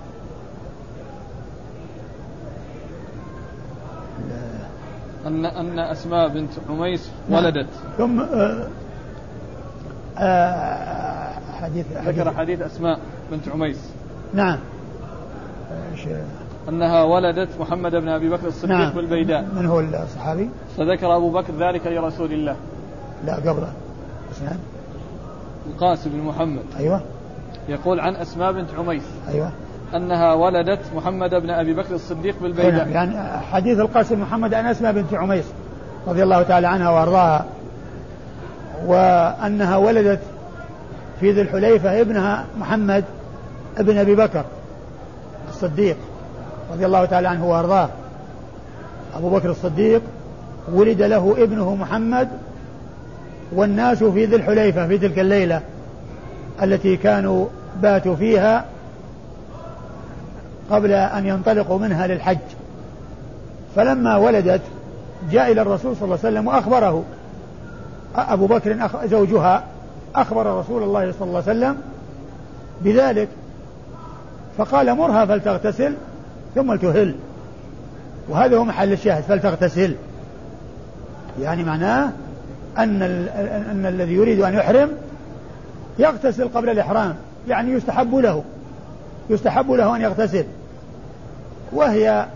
أن أن أسماء بنت عميس نعم. ولدت ثم آه آه حديث ذكر حديث أسماء بنت عميس. نعم. أنها ولدت محمد بن أبي بكر الصديق نعم. بالبيداء. من هو الصحابي؟ فذكر أبو بكر ذلك لرسول الله. لا قبله إسناد؟ القاسم بن محمد. أيوه. يقول عن أسماء بنت عميس. أيوه. أنها ولدت محمد بن أبي بكر الصديق بالبيداء. يعني حديث القاسم محمد عن أسماء بنت عميس رضي الله تعالى عنها وأرضاها. وأنها ولدت في ذي الحليفة ابنها محمد ابن أبي بكر الصديق رضي الله تعالى عنه وأرضاه. أبو بكر الصديق ولد له ابنه محمد والناس في ذي الحليفة في تلك الليلة التي كانوا باتوا فيها قبل أن ينطلقوا منها للحج. فلما ولدت جاء إلى الرسول صلى الله عليه وسلم وأخبره. أبو بكر زوجها أخبر رسول الله صلى الله عليه وسلم بذلك فقال مرها فلتغتسل ثم لتهل. وهذا هو محل الشاهد فلتغتسل. يعني معناه أن أن الذي يريد أن يحرم يغتسل قبل الإحرام يعني يستحب له يستحب له أن يغتسل. وهي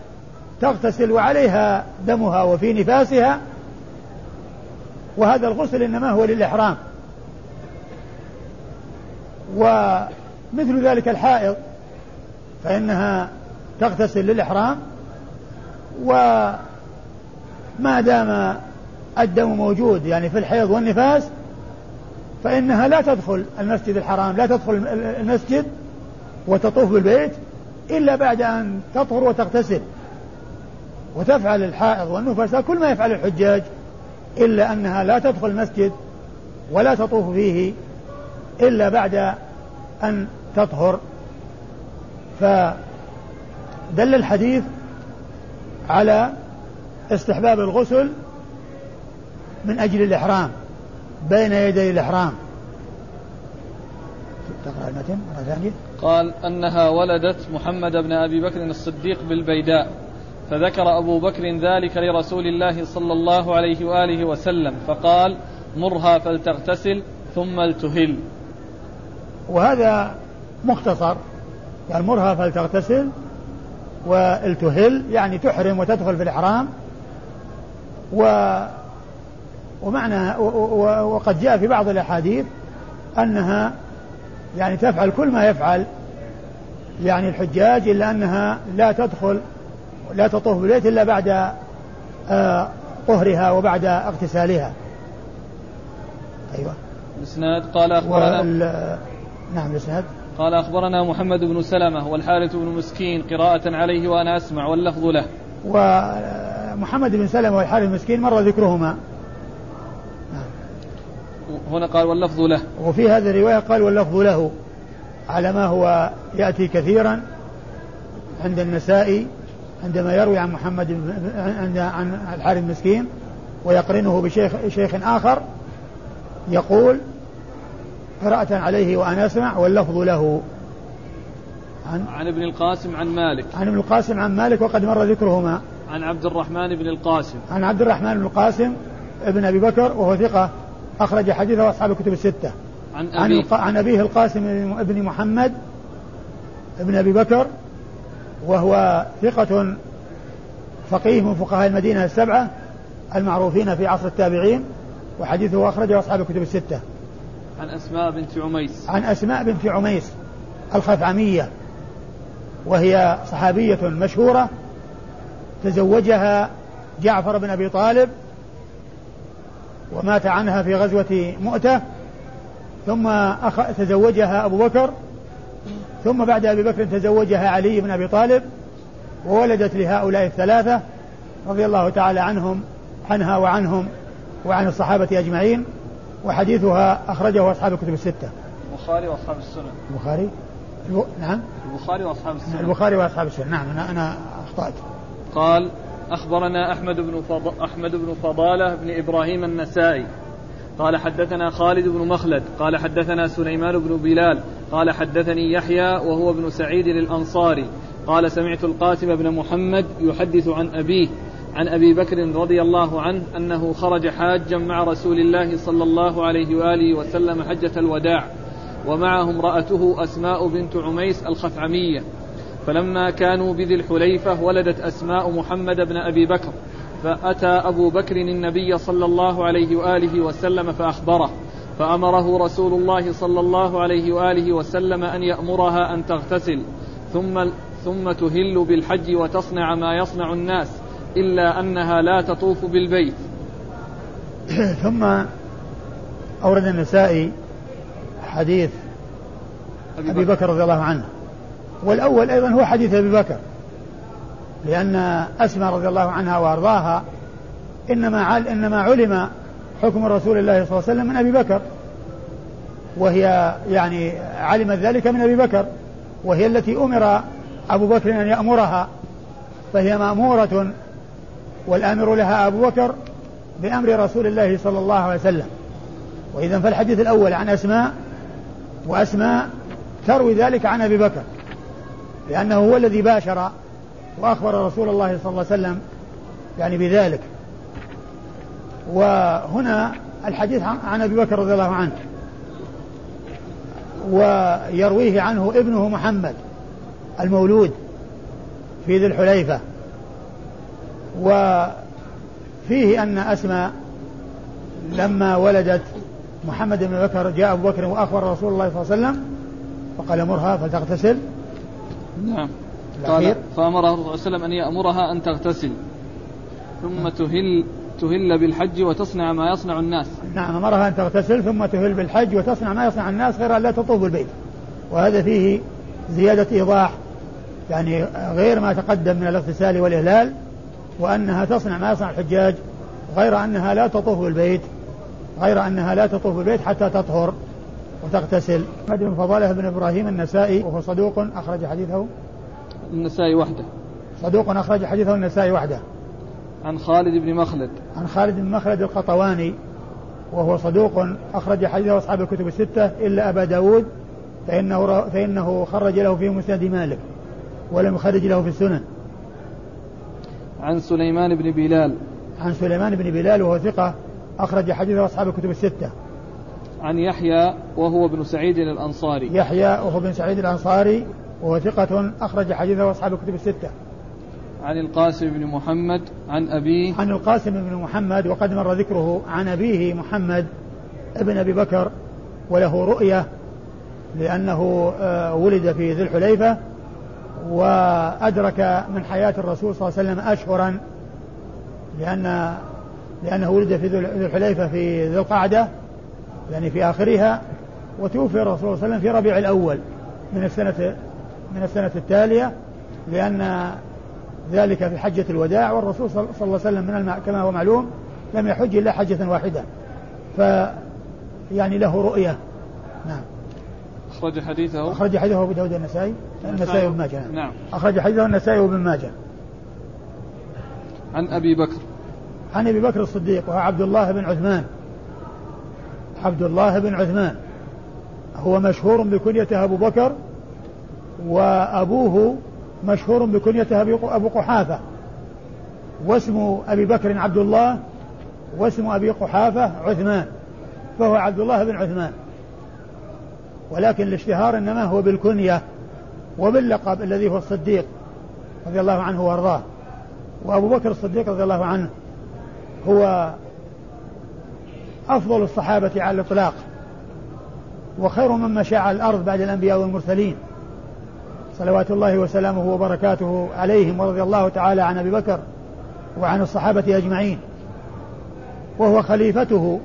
تغتسل وعليها دمها وفي نفاسها وهذا الغسل إنما هو للإحرام. ومثل ذلك الحائض فإنها تغتسل للإحرام وما دام الدم موجود يعني في الحيض والنفاس فإنها لا تدخل المسجد الحرام لا تدخل المسجد وتطوف بالبيت إلا بعد أن تطهر وتغتسل. وتفعل الحائض والنفساء كل ما يفعل الحجاج إلا أنها لا تدخل المسجد ولا تطوف فيه إلا بعد أن تطهر. فدل الحديث على استحباب الغسل من أجل الإحرام بين يدي الإحرام. تقرأ المتن مرة ثانية. قال أنها ولدت محمد بن أبي بكر الصديق بالبيداء فذكر أبو بكر ذلك لرسول الله صلى الله عليه وآله وسلم فقال مرها فلتغتسل ثم التهل وهذا مختصر. مرها فلتغتسل وإلتهل يعني تحرم وتدخل في الإحرام. و ومعنى وقد جاء في بعض الأحاديث أنها يعني تفعل كل ما يفعل يعني الحجاج إلا أنها لا تدخل لا تطوف بالبيت إلا بعد آه، طهرها وبعد اغتسالها. أيوة. الإسناد قال أخبرنا نعم الإسناد قال أخبرنا محمد بن سلمة والحارث بن مسكين قراءة عليه وأنا أسمع واللفظ له. و محمد بن سلمة والحارث المسكين مر ذكرهما. هنا قال واللفظ له. وفي هذه الرواية قال واللفظ له. على ما هو يأتي كثيرا عند النسائي عندما يروي عن محمد عند عن الحارث المسكين ويقرنه بشيخ شيخ آخر يقول قراءة عليه وأنا أسمع واللفظ له. عن عن ابن القاسم عن مالك. عن ابن القاسم عن مالك وقد مر ذكرهما. عن عبد الرحمن بن القاسم. عن عبد الرحمن بن القاسم ابن أبي بكر وهو ثقة أخرج حديثه اصحاب الكتب الستة. عن أبيه. عن, عن أبيه القاسم ابن محمد ابن أبي بكر وهو ثقة فقيه من فقهاء المدينة السبعة المعروفين في عصر التابعين وحديثه أخرجه أصحاب الكتب الستة. عن أسماء بنت عميس. عن أسماء بنت عميس الخثعمية وهي صحابية مشهورة تزوجها جعفر بن أبي طالب ومات عنها في غزوة مؤتة ثم أخ... تزوجها أبو بكر ثم بعد أبي بكر تزوجها علي بن أبي طالب وولدت لهؤلاء الثلاثة رضي الله تعالى عنهم عنها وعنهم وعن الصحابة أجمعين وحديثها أخرجه أصحاب الكتب الستة. البخاري وأصحاب السنن. البخاري؟ نعم. البخاري وأصحاب السنن. البخاري وأصحاب السنن. نعم أنا أنا أخطأت. قال أخبرنا أحمد بن فض... أحمد بن فضالة بن إبراهيم النسائي. قال حدثنا خالد بن مخلد. قال حدثنا سليمان بن بلال. قال حدثني يحيى وهو ابن سعيد الأنصاري. قال سمعت القاسم بن محمد يحدث عن أبيه. عن أبي بكر رضي الله عنه أنه خرج حاجا مع رسول الله صلى الله عليه وآله وسلم حجة الوداع ومعه امرأته أسماء بنت عميس الخثعمية. فلما كانوا بذي الحليفة ولدت أسماء محمد بن أبي بكر فأتى أبو بكر النبي صلى الله عليه وآله وسلم فأخبره فأمره رسول الله صلى الله عليه وآله وسلم أن يأمرها أن تغتسل ثم ثم تهل بالحج وتصنع ما يصنع الناس. إلا أنها لا تطوف بالبيت. <clears throat> ثم أورد النسائي حديث أبي بكر, أبي بكر رضي الله عنه. والأول أيضا هو حديث أبي بكر لأن أسماء رضي الله عنها وأرضاها إنما عل إنما علم حكم رسول الله صلى الله عليه وسلم من أبي بكر. وهي يعني علمت ذلك من أبي بكر وهي التي أمر أبو بكر أن يأمرها فهي مأمورة والآمر لها أبو بكر بأمر رسول الله صلى الله عليه وسلم. وإذا فالحديث الأول عن أسماء وأسماء تروي ذلك عن أبي بكر لأنه هو الذي باشر وأخبر رسول الله صلى الله عليه وسلم يعني بذلك. وهنا الحديث عن أبي بكر رضي الله عنه. ويرويه عنه ابنه محمد المولود في ذي الحليفة. وفيه أن أسماء لما ولدت محمد بن بكر جاء أبو بكر وأخبر رسول الله صلى الله عليه وسلم فقال مرها فلتغتسل. نعم. قال فأمره صلى الله عليه وسلم أن يأمرها أن تغتسل. ثم تهل تهل بالحج وتصنع ما يصنع الناس. نعم أمرها أن تغتسل ثم تهل بالحج وتصنع ما يصنع الناس غير أن لا تطوف بالبيت. وهذا فيه زيادة إيضاح يعني غير ما تقدم من الاغتسال والإهلال. وأنها تصنع ما يصنع الحجاج غير أنها لا تطوف بالبيت غير أنها لا تطوف بالبيت حتى تطهر وتغتسل. محمد بن فضالة بن إبراهيم النسائي وهو صدوق أخرج حديثه. النسائي وحده. صدوق أخرج حديثه النسائي وحده. عن خالد بن مخلد. عن خالد بن مخلد القطواني وهو صدوق أخرج حديثه أصحاب الكتب الستة إلا أبا داود فإنه, فإنه خرج له في مسند مالك ولم يخرج له في السنن. عن سليمان بن بلال. عن سليمان بن بلال وهو ثقة أخرج حديثه أصحاب الكتب الستة. عن يحيى وهو ابن سعيد الأنصاري. يحيى وهو ابن سعيد الأنصاري وهو ثقة أخرج حديثه أصحاب الكتب الستة. عن القاسم بن محمد عن أبيه. عن القاسم بن محمد وقد مر ذكره عن أبيه محمد ابن أبي بكر وله رؤية لأنه آه، ولد في ذي الحليفة وأدرك من حياة الرسول صلى الله عليه وسلم أشهرا لأن لأنه ولد في ذي الحليفة في ذي القعدة يعني في آخرها وتوفي الرسول صلى الله عليه وسلم في ربيع الأول من السنة من السنة التالية لأن ذلك في حجة الوداع والرسول صلى الله عليه وسلم من الم... كما هو معلوم لم يحج إلا حجة واحدة. ف يعني له رؤية. نعم. أخرج حديثه. أخرج حديثه أبو داود النسائي النسائي وابن ماجه. نعم. أخرج حديثه النسائي وابن ماجه. عن أبي بكر. عن أبي بكر الصديق وهو عبد الله بن عثمان. عبد الله بن عثمان. هو مشهور بكنيته أبو بكر وأبوه مشهور بكنيته أبو قحافة. واسم أبي بكر عبد الله واسم أبي قحافة عثمان فهو عبد الله بن عثمان. ولكن الاشتهار إنما هو بالكنية. وباللقب الذي هو الصديق رضي الله عنه وأرضاه. وأبو بكر الصديق رضي الله عنه هو أفضل الصحابة على الإطلاق وخير من مشى على الأرض بعد الأنبياء والمرسلين. صلوات الله وسلامه وبركاته عليهم ورضي الله تعالى عن أبي بكر وعن الصحابة أجمعين. وهو خليفته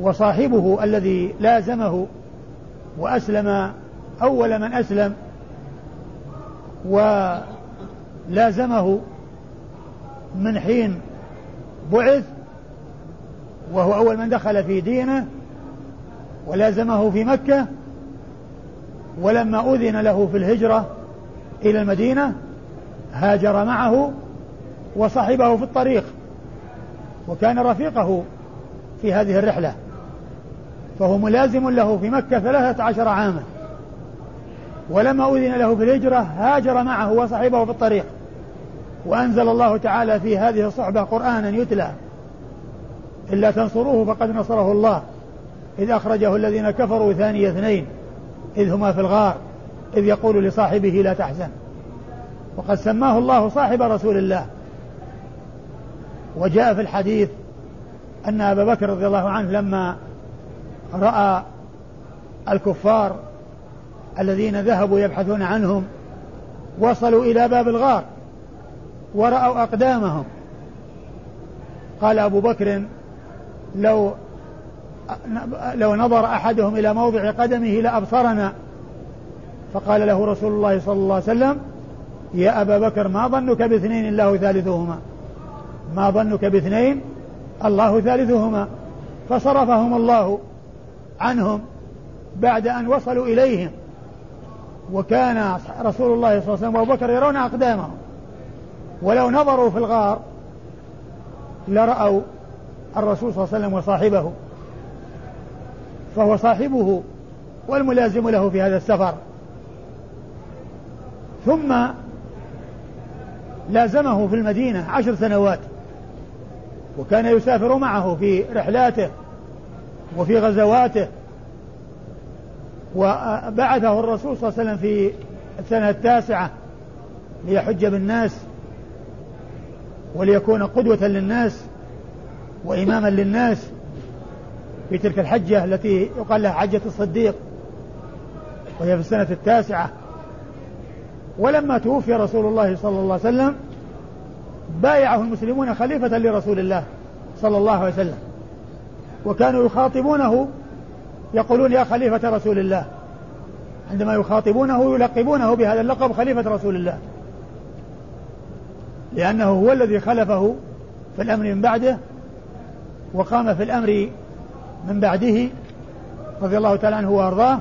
وصاحبه الذي لازمه وأسلم أول من أسلم ولازمه من حين بعث وهو أول من دخل في دينه ولازمه في مكة ولما أذن له في الهجرة إلى المدينة هاجر معه وصحبه في الطريق وكان رفيقه في هذه الرحلة فهو ملازم له في مكة ثلاثة عشر عاما ولما أذن له في الهجرة هاجر معه وصحبه في الطريق. وأنزل الله تعالى في هذه الصحبة قرآنا يتلى. إلا تنصروه فقد نصره الله. إذ أخرجه الذين كفروا ثاني اثنين. إذ هما في الغار. إذ يقول لصاحبه لا تحزن. وقد سماه الله صاحب رسول الله. وجاء في الحديث أن أبا بكر رضي الله عنه لما رأى الكفار الذين ذهبوا يبحثون عنهم وصلوا إلى باب الغار ورأوا أقدامهم. قال أبو بكر لو لو نظر أحدهم إلى موضع قدمه لأبصرنا. فقال له رسول الله صلى الله عليه وسلم يا أبا بكر ما ظنك باثنين الله ثالثهما؟ ما ظنك باثنين الله ثالثهما؟ فصرفهم الله عنهم بعد أن وصلوا إليهم. وكان رسول الله صلى الله عليه وسلم وابو بكر يرون أقدامهم. ولو نظروا في الغار لرأوا الرسول صلى الله عليه وسلم وصاحبه. فهو صاحبه والملازم له في هذا السفر. ثم لازمه في المدينة عشر سنوات. وكان يسافر معه في رحلاته وفي غزواته. وبعثه الرسول صلى الله عليه وسلم في السنة التاسعة ليحج بالناس وليكون قدوة للناس وإماما للناس في تلك الحجة التي يقال لها حجة الصديق وهي في السنة التاسعة. ولما توفي رسول الله صلى الله عليه وسلم بايعه المسلمون خليفة لرسول الله صلى الله عليه وسلم وكانوا يخاطبونه يقولون يا خليفة رسول الله. عندما يخاطبونه يلقبونه بهذا اللقب خليفة رسول الله. لأنه هو الذي خلفه في الأمر من بعده وقام في الأمر من بعده رضي الله تعالى عنه وأرضاه.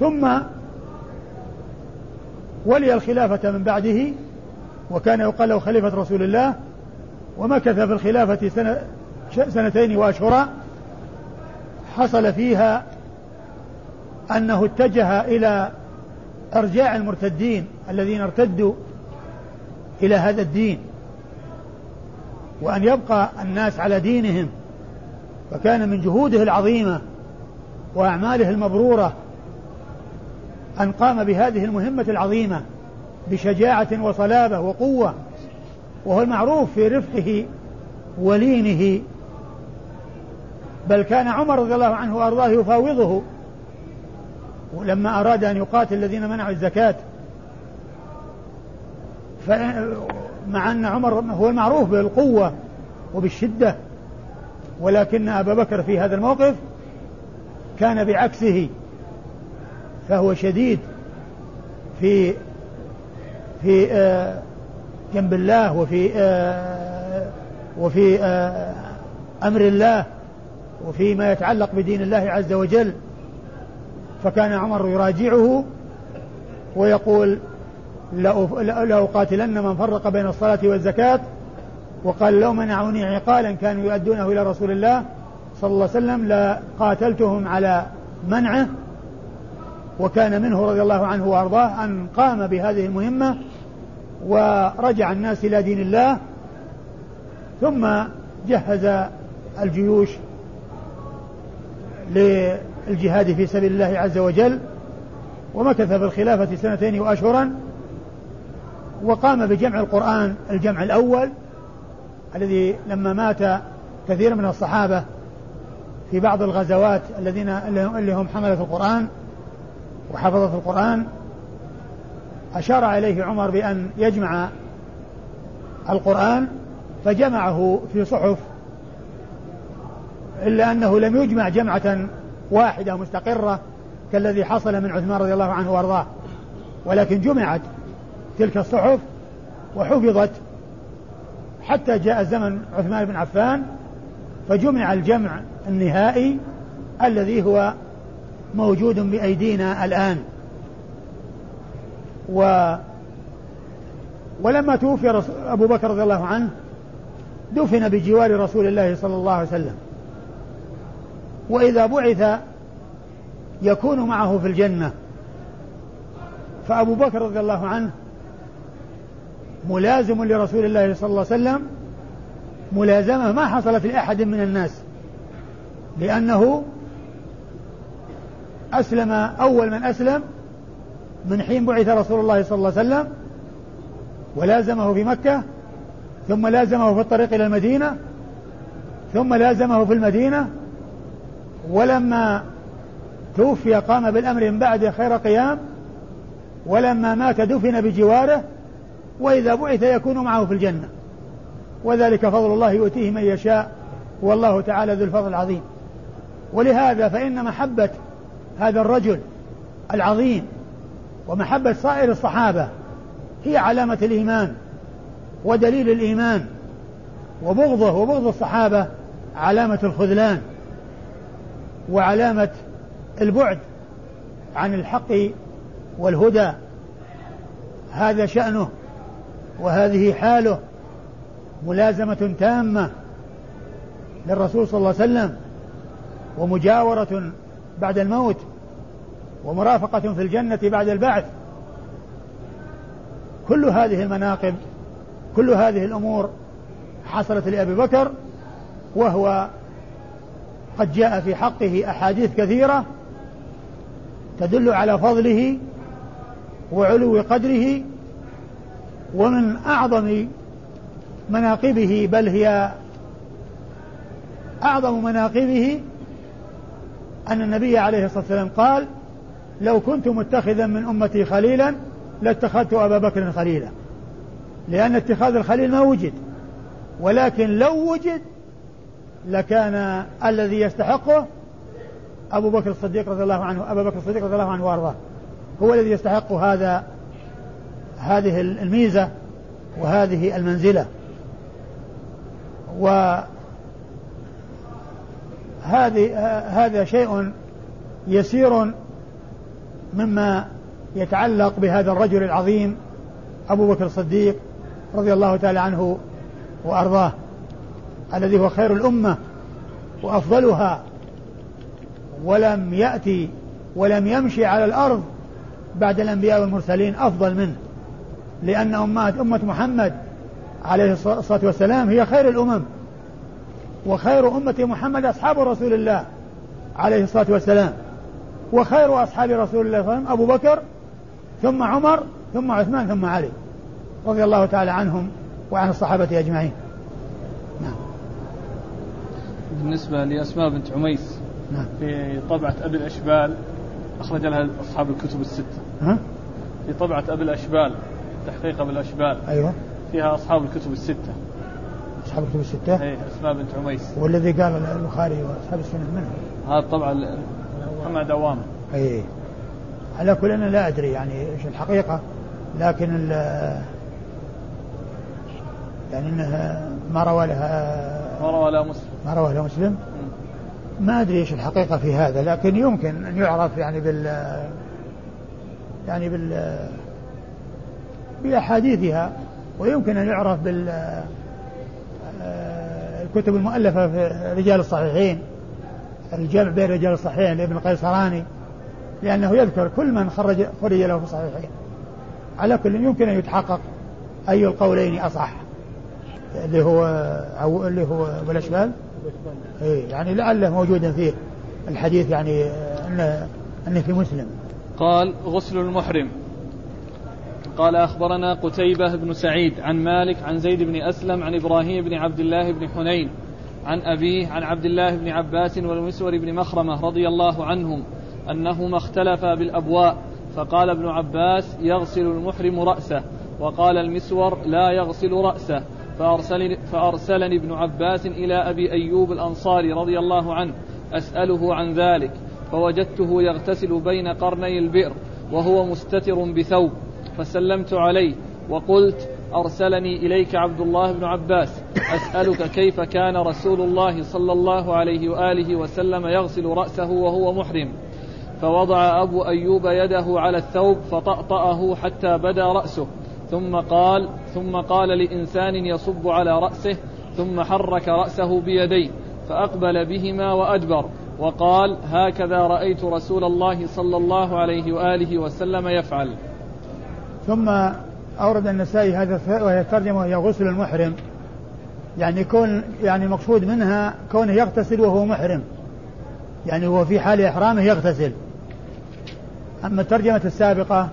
ثم ولي الخلافة من بعده وكان يقال له خليفة رسول الله. ومكث في الخلافة سنة سنتين وأشهرا. حصل فيها أنه اتجه إلى إرجاع المرتدين الذين ارتدوا إلى هذا الدين وأن يبقى الناس على دينهم فكان من جهوده العظيمة وأعماله المبرورة أن قام بهذه المهمة العظيمة بشجاعة وصلابة وقوة وهو المعروف في رفقه ولينه بل كان عمر رضي الله عنه وأرضاه يفاوضه. ولما أراد أن يقاتل الذين منعوا الزكاة مع أن عمر هو المعروف بالقوة وبالشدة ولكن أبا بكر في هذا الموقف كان بعكسه فهو شديد في في آه، جنب الله وفي آه، وفي آه، أمر الله. وفيما يتعلق بدين الله عز وجل فكان عمر يراجعه ويقول لأقاتلن من فرق بين الصلاة والزكاة وقال لو منعوني عقالا كانوا يؤدونه إلى رسول الله صلى الله عليه وسلم لقاتلتهم على منعه وكان منه رضي الله عنه وأرضاه أن قام بهذه المهمة ورجع الناس إلى دين الله ثم جهز الجيوش للجهاد في سبيل الله عز وجل ومكث في الخلافة سنتين وأشهرا وقام بجمع القرآن الجمع الأول الذي لما مات كثير من الصحابة في بعض الغزوات الذين اللي هم حملة القرآن وحفظة القرآن أشار عليه عمر بأن يجمع القرآن فجمعه في صحف إلا أنه لم يجمع جمعة واحدة مستقرة كالذي حصل من عثمان رضي الله عنه وأرضاه. ولكن جمعت تلك الصحف وحفظت حتى جاء زمن عثمان بن عفان فجمع الجمع النهائي الذي هو موجود بأيدينا الآن. و ولما توفي أبو بكر رضي الله عنه دفن بجوار رسول الله صلى الله عليه وسلم. وإذا بعث يكون معه في الجنة. فأبو بكر رضي الله عنه ملازم لرسول الله صلى الله عليه وسلم ملازمة ما حصلت لأحد من الناس لأنه أسلم أول من أسلم من حين بعث رسول الله صلى الله عليه وسلم ولازمه في مكة ثم لازمه في الطريق إلى المدينة ثم لازمه في المدينة ولما توفي قام بالأمر من بعد خير قيام ولما مات دفن بجواره وإذا بعث يكون معه في الجنة. وذلك فضل الله يؤتيه من يشاء والله تعالى ذو الفضل العظيم. ولهذا فإن محبة هذا الرجل العظيم ومحبة سائر الصحابة هي علامة الإيمان ودليل الإيمان وبغضه وبغض الصحابة علامة الخذلان. وعلامة البعد عن الحق والهدى. هذا شأنه وهذه حاله ملازمة تامة للرسول صلى الله عليه وسلم ومجاورة بعد الموت ومرافقة في الجنة بعد البعث. كل هذه المناقب كل هذه الأمور حصلت لأبي بكر وهو قد جاء في حقه أحاديث كثيرة تدل على فضله وعلو قدره ومن أعظم مناقبه بل هي أعظم مناقبه أن النبي عليه الصلاة والسلام قال لو كنت متخذا من أمتي خليلا لاتخذت أبا بكر خليلا لأن اتخاذ الخليل ما وجد ولكن لو وجد لكان الذي يستحقه أبو بكر الصديق رضي الله عنه أبا بكر الصديق رضي الله عنه وأرضاه. هو الذي يستحق هذا هذه الميزة وهذه المنزلة. وهذه هذا شيء يسير مما يتعلق بهذا الرجل العظيم أبو بكر الصديق رضي الله تعالى عنه وأرضاه. الذي هو خير الأمة وأفضلها ولم يأتي ولم يمشي على الأرض بعد الأنبياء والمرسلين أفضل منه لأن أمات أمة محمد عليه الصلاة والسلام هي خير الأمم وخير أمة محمد أصحاب رسول الله عليه الصلاة والسلام وخير أصحاب رسول الله صلى الله عليه وسلم أبو بكر ثم عمر ثم عثمان ثم علي رضي الله تعالى عنهم وعن الصحابة أجمعين نعم بالنسبة لأسماء بنت عميس. نعم. في طبعة أبي الأشبال أخرج لها أصحاب الكتب الستة. ها؟ في طبعة أبي الأشبال تحقيق أبي الأشبال. أيوه. فيها أصحاب الكتب الستة. أصحاب الكتب الستة؟ أي أسماء بنت عميس. والذي قال البخاري وأصحاب السنة منه. هذا طبعا محمد دوامة أي على كل أنا لا أدري يعني إيش الحقيقة لكن ال يعني انه ما روى لها ما روى لها مسلم. ما روى لها مسلم. ما أدري إيش الحقيقة في هذا لكن يمكن أن يعرف يعني بال يعني بال بأحاديثها ويمكن أن يعرف بال الكتب المؤلفة في رجال الصحيحين الجمع بين رجال الصحيحين لابن القيصراني لأنه يذكر كل من خرج خرج له في الصحيحين. على كل يمكن أن يتحقق أي القولين أصح اللي هو أو اللي هو والاشبال إيه يعني لعله موجودا فيه الحديث يعني انه أنه في مسلم. قال غسل المحرم. قال أخبرنا قتيبة بن سعيد عن مالك عن زيد بن أسلم عن إبراهيم بن عبد الله بن حنين عن أبيه عن عبد الله بن عباس والمسور بن مخرمة رضي الله عنهم أنهما اختلفا بالأبواء فقال ابن عباس يغسل المحرم رأسه وقال المسور لا يغسل رأسه. فأرسلني, فأرسلني ابن عباس إلى أبي أيوب الأنصاري رضي الله عنه أسأله عن ذلك فوجدته يغتسل بين قرني البئر وهو مستتر بثوب فسلمت عليه وقلت أرسلني إليك عبد الله بن عباس أسألك كيف كان رسول الله صلى الله عليه وآله وسلم يغسل رأسه وهو محرم. فوضع أبو أيوب يده على الثوب فطأطأه حتى بدا رأسه ثم قال ثم قال لإنسان يصب على رأسه ثم حرك رأسه بيديه فأقبل بهما وأدبر وقال هكذا رأيت رسول الله صلى الله عليه وآله وسلم يفعل. ثم أورد النسائي هذا وهي الترجمة وهي غسل المحرم. يعني كون يعني مقصود منها كونه يغتسل وهو محرم. يعني هو في حال إحرامه يغتسل. أما الترجمة السابقة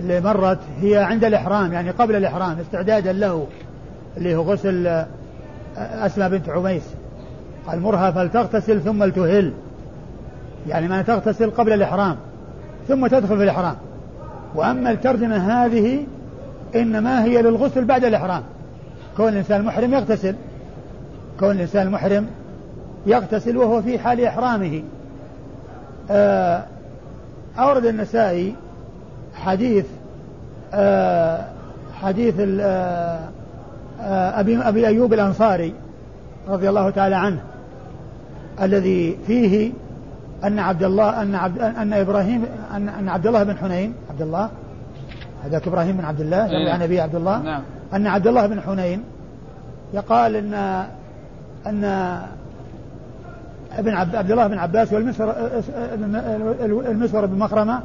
اللي مرت هي عند الإحرام يعني قبل الإحرام استعدادا له اللي هو غسل أسماء بنت عميس. قال مرها فلتغتسل ثم لتهل. يعني ما تغتسل قبل الإحرام ثم تدخل في الإحرام. وأما الترجمة هذه إنما هي للغسل بعد الإحرام. كون الإنسان محرم يغتسل. كون الإنسان محرم يغتسل وهو في حال إحرامه. آه، أورد النسائي حديث آه، حديث آه، أبي أبي أيوب الأنصاري رضي الله تعالى عنه الذي فيه أن عبد الله أن عبد أن إبراهيم أن, أن عبد الله بن حنين عبد الله هذاك إبراهيم بن عبد الله يروي عن أبي عبد الله نعم. أن عبد الله بن حنين يقال أن أن ابن عبد, الله بن عباس والمسور المسور بن مخرمة آه،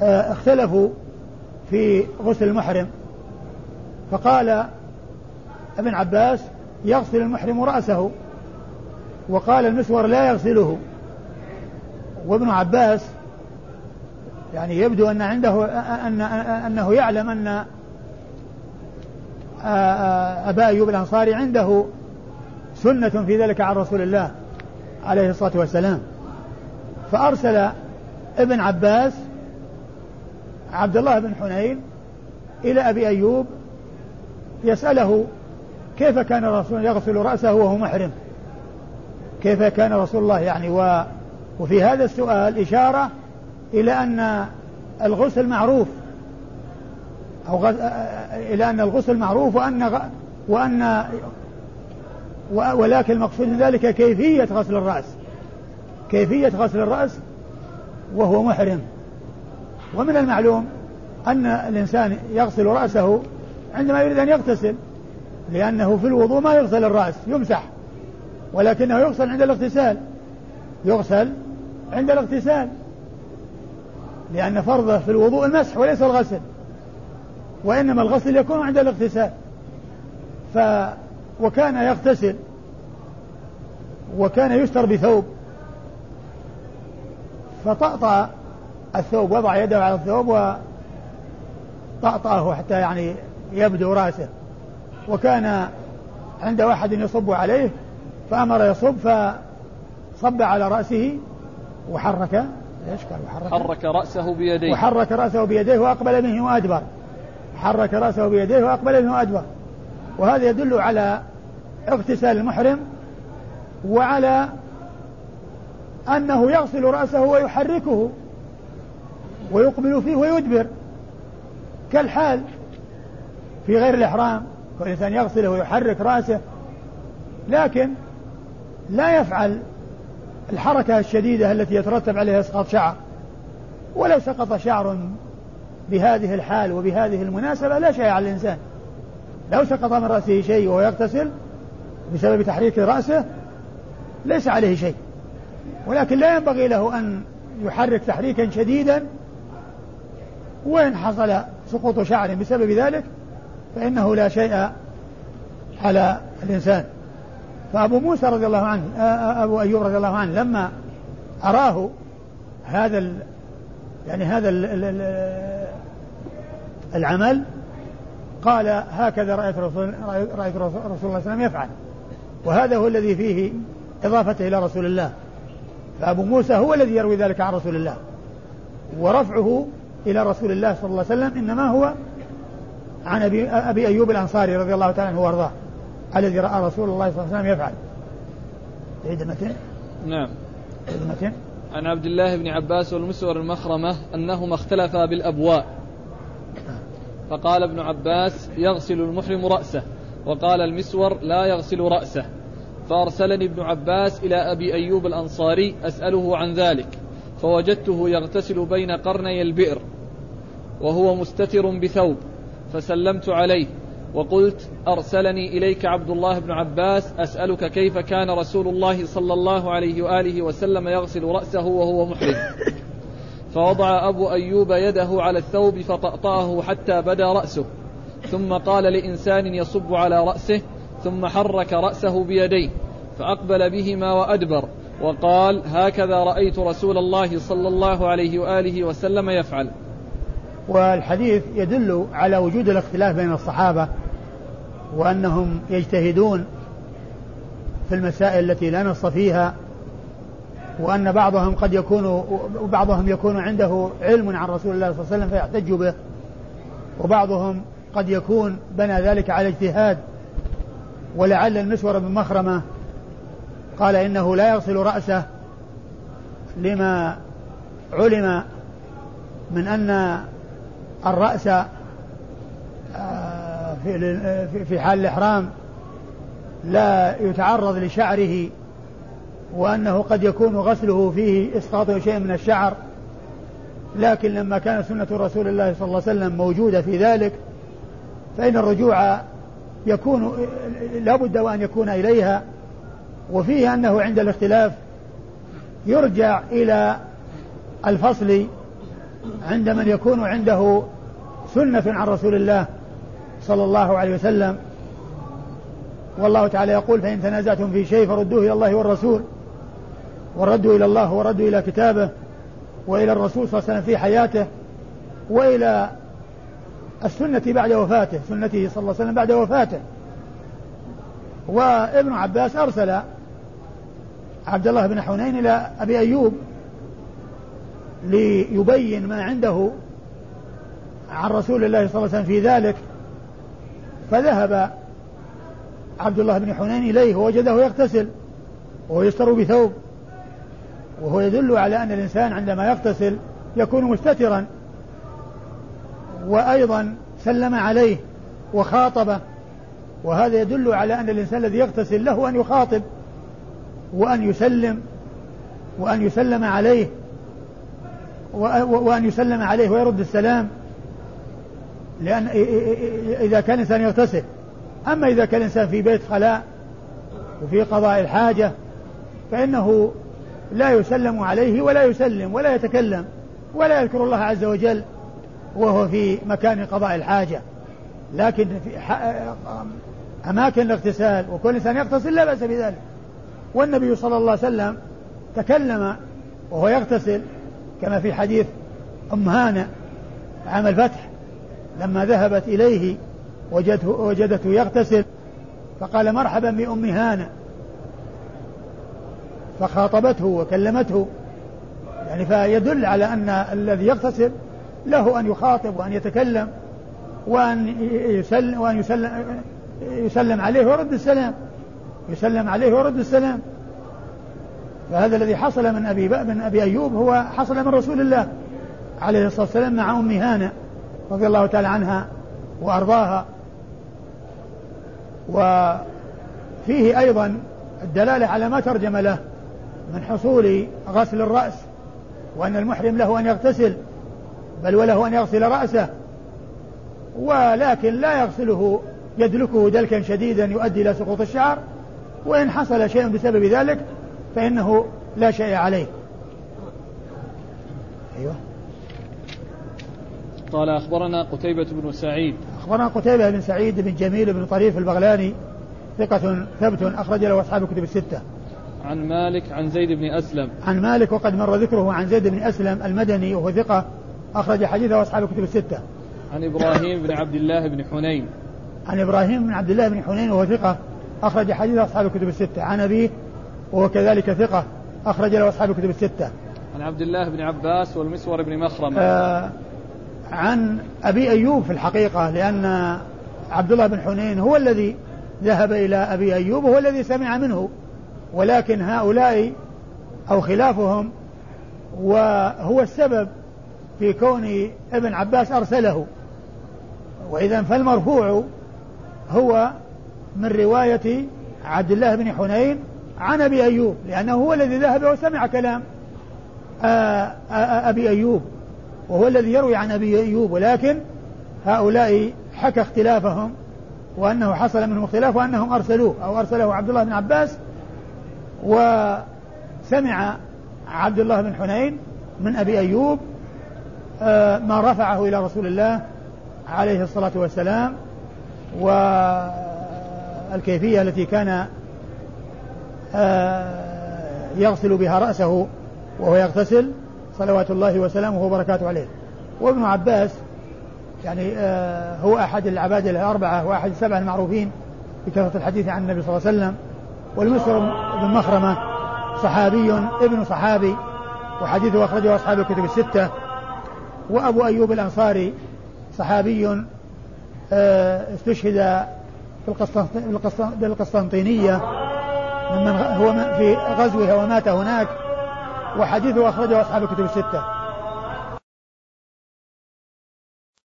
اختلفوا في غسل المحرم. فقال ابن عباس يغسل المحرم رأسه وقال المسور لا يغسله. وابن عباس يعني يبدو أن عنده أن أنه يعلم أن أبا أيوب الأنصاري عنده سنة في ذلك عن رسول الله عليه الصلاة والسلام. فأرسل ابن عباس عبد الله بن حنين إلى أبي أيوب يسأله كيف كان الرسول يغسل رأسه وهو محرم؟ كيف كان رسول الله يعني؟ و وفي هذا السؤال إشارة إلى أن الغسل معروف. أو غ... إلى أن الغسل معروف وأن غ... وأن ولكن المقصود من ذلك كيفية غسل الرأس. كيفية غسل الرأس وهو محرم. ومن المعلوم أن الإنسان يغسل رأسه عندما يريد أن يغتسل لأنه في الوضوء ما يغسل الرأس يمسح ولكنه يغسل عند الاغتسال يغسل عند الاغتسال لأن فرضه في الوضوء المسح وليس الغسل وإنما الغسل يكون عند الاغتسال. ف وكان يغتسل وكان يستر بثوب فطأطأ الثوب وضع يده على الثوب وطأطأه حتى يعني يبدو رأسه. وكان عند واحد يصب عليه فأمر يصب فصب على رأسه وحرك إيش قال؟ وحرك. حرك رأسه بيديه. وحرك رأسه بيديه وأقبل به وأدبر. حرك رأسه بيديه وأقبل به وأدبر. وهذا يدل على اغتسال المحرم وعلى أنه يغسل رأسه ويحركه. ويقبل فيه ويدبر كالحال في غير الإحرام والإنسان يغسله ويحرك رأسه لكن لا يفعل الحركة الشديدة التي يترتب عليها إسقاط شعر. ولو سقط شعر بهذه الحال وبهذه المناسبة لا شيء على الإنسان. لو سقط من رأسه شيء وهو يغتسل بسبب تحريك رأسه ليس عليه شيء. ولكن لا ينبغي له أن يحرك تحريكا شديدا وإن حصل سقوط شعر بسبب ذلك فإنه لا شيء على الإنسان. فأبو موسى رضي الله عنه أبو أيوب رضي الله عنه لما أراه هذا ال يعني هذا ال ال العمل قال هكذا رأيت رسول رأيت رسول الله صلى الله عليه وسلم يفعل. وهذا هو الذي فيه إضافته إلى رسول الله. فأبو موسى هو الذي يروي ذلك عن رسول الله. ورفعه إلى رسول الله صلى الله عليه وسلم إنما هو عن أبي, أبي أيوب الأنصاري رضي الله تعالى عنه وأرضاه الذي رأى رسول الله صلى الله عليه وسلم يفعل. عيد المتن؟ نعم. عيد المتن؟ عن عبد الله بن عباس والمسور المخرمة أنهما اختلفا بالأبواء. فقال ابن عباس يغسل المحرم رأسه. وقال المسور لا يغسل رأسه. فأرسلني ابن عباس إلى أبي أيوب الأنصاري أسأله عن ذلك. فوجدته يغتسل بين قرني البئر وهو مستتر بثوب فسلمت عليه وقلت أرسلني إليك عبد الله بن عباس أسألك كيف كان رسول الله صلى الله عليه وآله وسلم يغسل رأسه وهو محرم. فوضع أبو أيوب يده على الثوب فطأطأه حتى بدا رأسه ثم قال لإنسان يصب على رأسه ثم حرك رأسه بيديه فأقبل بهما وأدبر. وقال هكذا رأيت رسول الله صلى الله عليه وآله وسلم يفعل. والحديث يدل على وجود الاختلاف بين الصحابة وأنهم يجتهدون في المسائل التي لا نص فيها وأن بعضهم قد يكون وبعضهم يكون عنده علم عن رسول الله صلى الله عليه وسلم فيحتج به وبعضهم قد يكون بنى ذلك على اجتهاد ولعل المسور بن مخرمة. قال إنه لا يغسل رأسه لما علم من أن الرأس آه، في حال الإحرام لا يتعرض لشعره وأنه قد يكون غسله فيه إسقاط شيء من الشعر. لكن لما كانت سنة رسول الله صلى الله عليه وسلم موجودة في ذلك فإن الرجوع يكون لا بد وأن يكون إليها. وفيه أنه عند الاختلاف يرجع إلى الفصل عند من يكون عنده سنة عن رسول الله صلى الله عليه وسلم. والله تعالى يقول فإن تنازعتم في شيء فردوه إلى الله والرسول وردوا إلى الله وردوا إلى كتابه وإلى الرسول صلى الله عليه وسلم في حياته وإلى السنة بعد وفاته سنته صلى الله عليه وسلم بعد وفاته. وابن عباس أرسل عبد الله بن حنين إلى أبي أيوب ليبين ما عنده عن رسول الله صلى الله عليه وسلم في ذلك فذهب عبد الله بن حنين إليه ووجده يغتسل وهو يستر بثوب وهو يدل على أن الإنسان عندما يغتسل يكون مستترا وأيضا سلم عليه وخاطبه وهذا يدل على أن الإنسان الذي يغتسل له أن يخاطب. وأن يسلم وأن يسلم عليه وأن يسلم عليه ويرد السلام. لأن إذا كان الإنسان يغتسل. أما إذا كان الإنسان في بيت خلاء وفي قضاء الحاجة فإنه لا يسلم عليه ولا يسلم ولا يتكلم ولا يذكر الله عز وجل وهو في مكان قضاء الحاجة. لكن في أماكن الاغتسال وكل إنسان يغتسل لا بأس بذلك. والنبي صلى الله عليه وسلم تكلم وهو يغتسل كما في حديث أم هانة عام الفتح لما ذهبت إليه وجدته, وجدته يغتسل فقال مرحبا بأم هانة. فخاطبته وكلمته. يعني فيدل على أن الذي يغتسل له أن يخاطب وأن يتكلم وأن يسلم وأن يسلم يسلم عليه ويرد السلام. يسلم عليه ويرد السلام. فهذا الذي حصل من أبي من أبي أيوب هو حصل من رسول الله عليه الصلاة والسلام مع أم هانة رضي الله تعالى عنها وأرضاها. وفيه أيضا الدلالة على ما ترجم له من حصول غسل الرأس وأن المحرم له أن يغتسل بل وله أن يغسل رأسه. ولكن لا يغسله يدلكه دلكا شديدا يؤدي إلى سقوط الشعر. وإن حصل شيء بسبب ذلك فإنه لا شيء عليه. أيوه. قال أخبرنا قتيبة بن سعيد. أخبرنا قتيبة بن سعيد بن جميل بن طريف البغلاني ثقة ثبت أخرج له أصحاب الكتب الستة. عن مالك عن زيد بن أسلم. عن مالك وقد مر ذكره عن زيد بن أسلم المدني وهو ثقة أخرج حديثه أصحاب الكتب الستة. عن إبراهيم بن عبد الله بن حنين. عن إبراهيم بن عبد الله بن حنين وهو ثقة أخرج حديث أصحاب الكتب الستة. عن أبيه وهو كذلك ثقة أخرج له أصحاب الكتب الستة. عن عبد الله بن عباس والمسور بن مخرمة آه عن أبي أيوب في الحقيقة لأن عبد الله بن حنين هو الذي ذهب إلى أبي أيوب وهو الذي سمع منه. ولكن هؤلاء أو خلافهم وهو السبب في كون ابن عباس أرسله. وإذا فالمرفوع هو من رواية عبد الله بن حنين عن أبي أيوب لأنه هو الذي ذهب وسمع كلام آه، آه، آه، أبي أيوب وهو الذي يروي عن أبي أيوب ولكن هؤلاء حكى اختلافهم وأنه حصل منهم اختلاف وأنهم أرسلوه أو أرسله عبد الله بن عباس وسمع عبد الله بن حنين من أبي أيوب ما رفعه إلى رسول الله عليه الصلاة والسلام والكيفية التي كان يغسل بها رأسه وهو يغتسل صلوات الله وسلامه وبركاته عليه. وابن عباس يعني آه هو أحد العباد الأربعة وأحد السبعة المعروفين بكثرة الحديث عن النبي صلى الله عليه وسلم. والمسر بن مخرمة صحابي ابن صحابي وحديثه أخرجه أصحاب الكتب الستة. وأبو أيوب الأنصاري صحابي آه استشهد في القسطنطينية ممن هو في غزوها ومات هناك وحديثه أخرجه أصحاب الكتب الستة.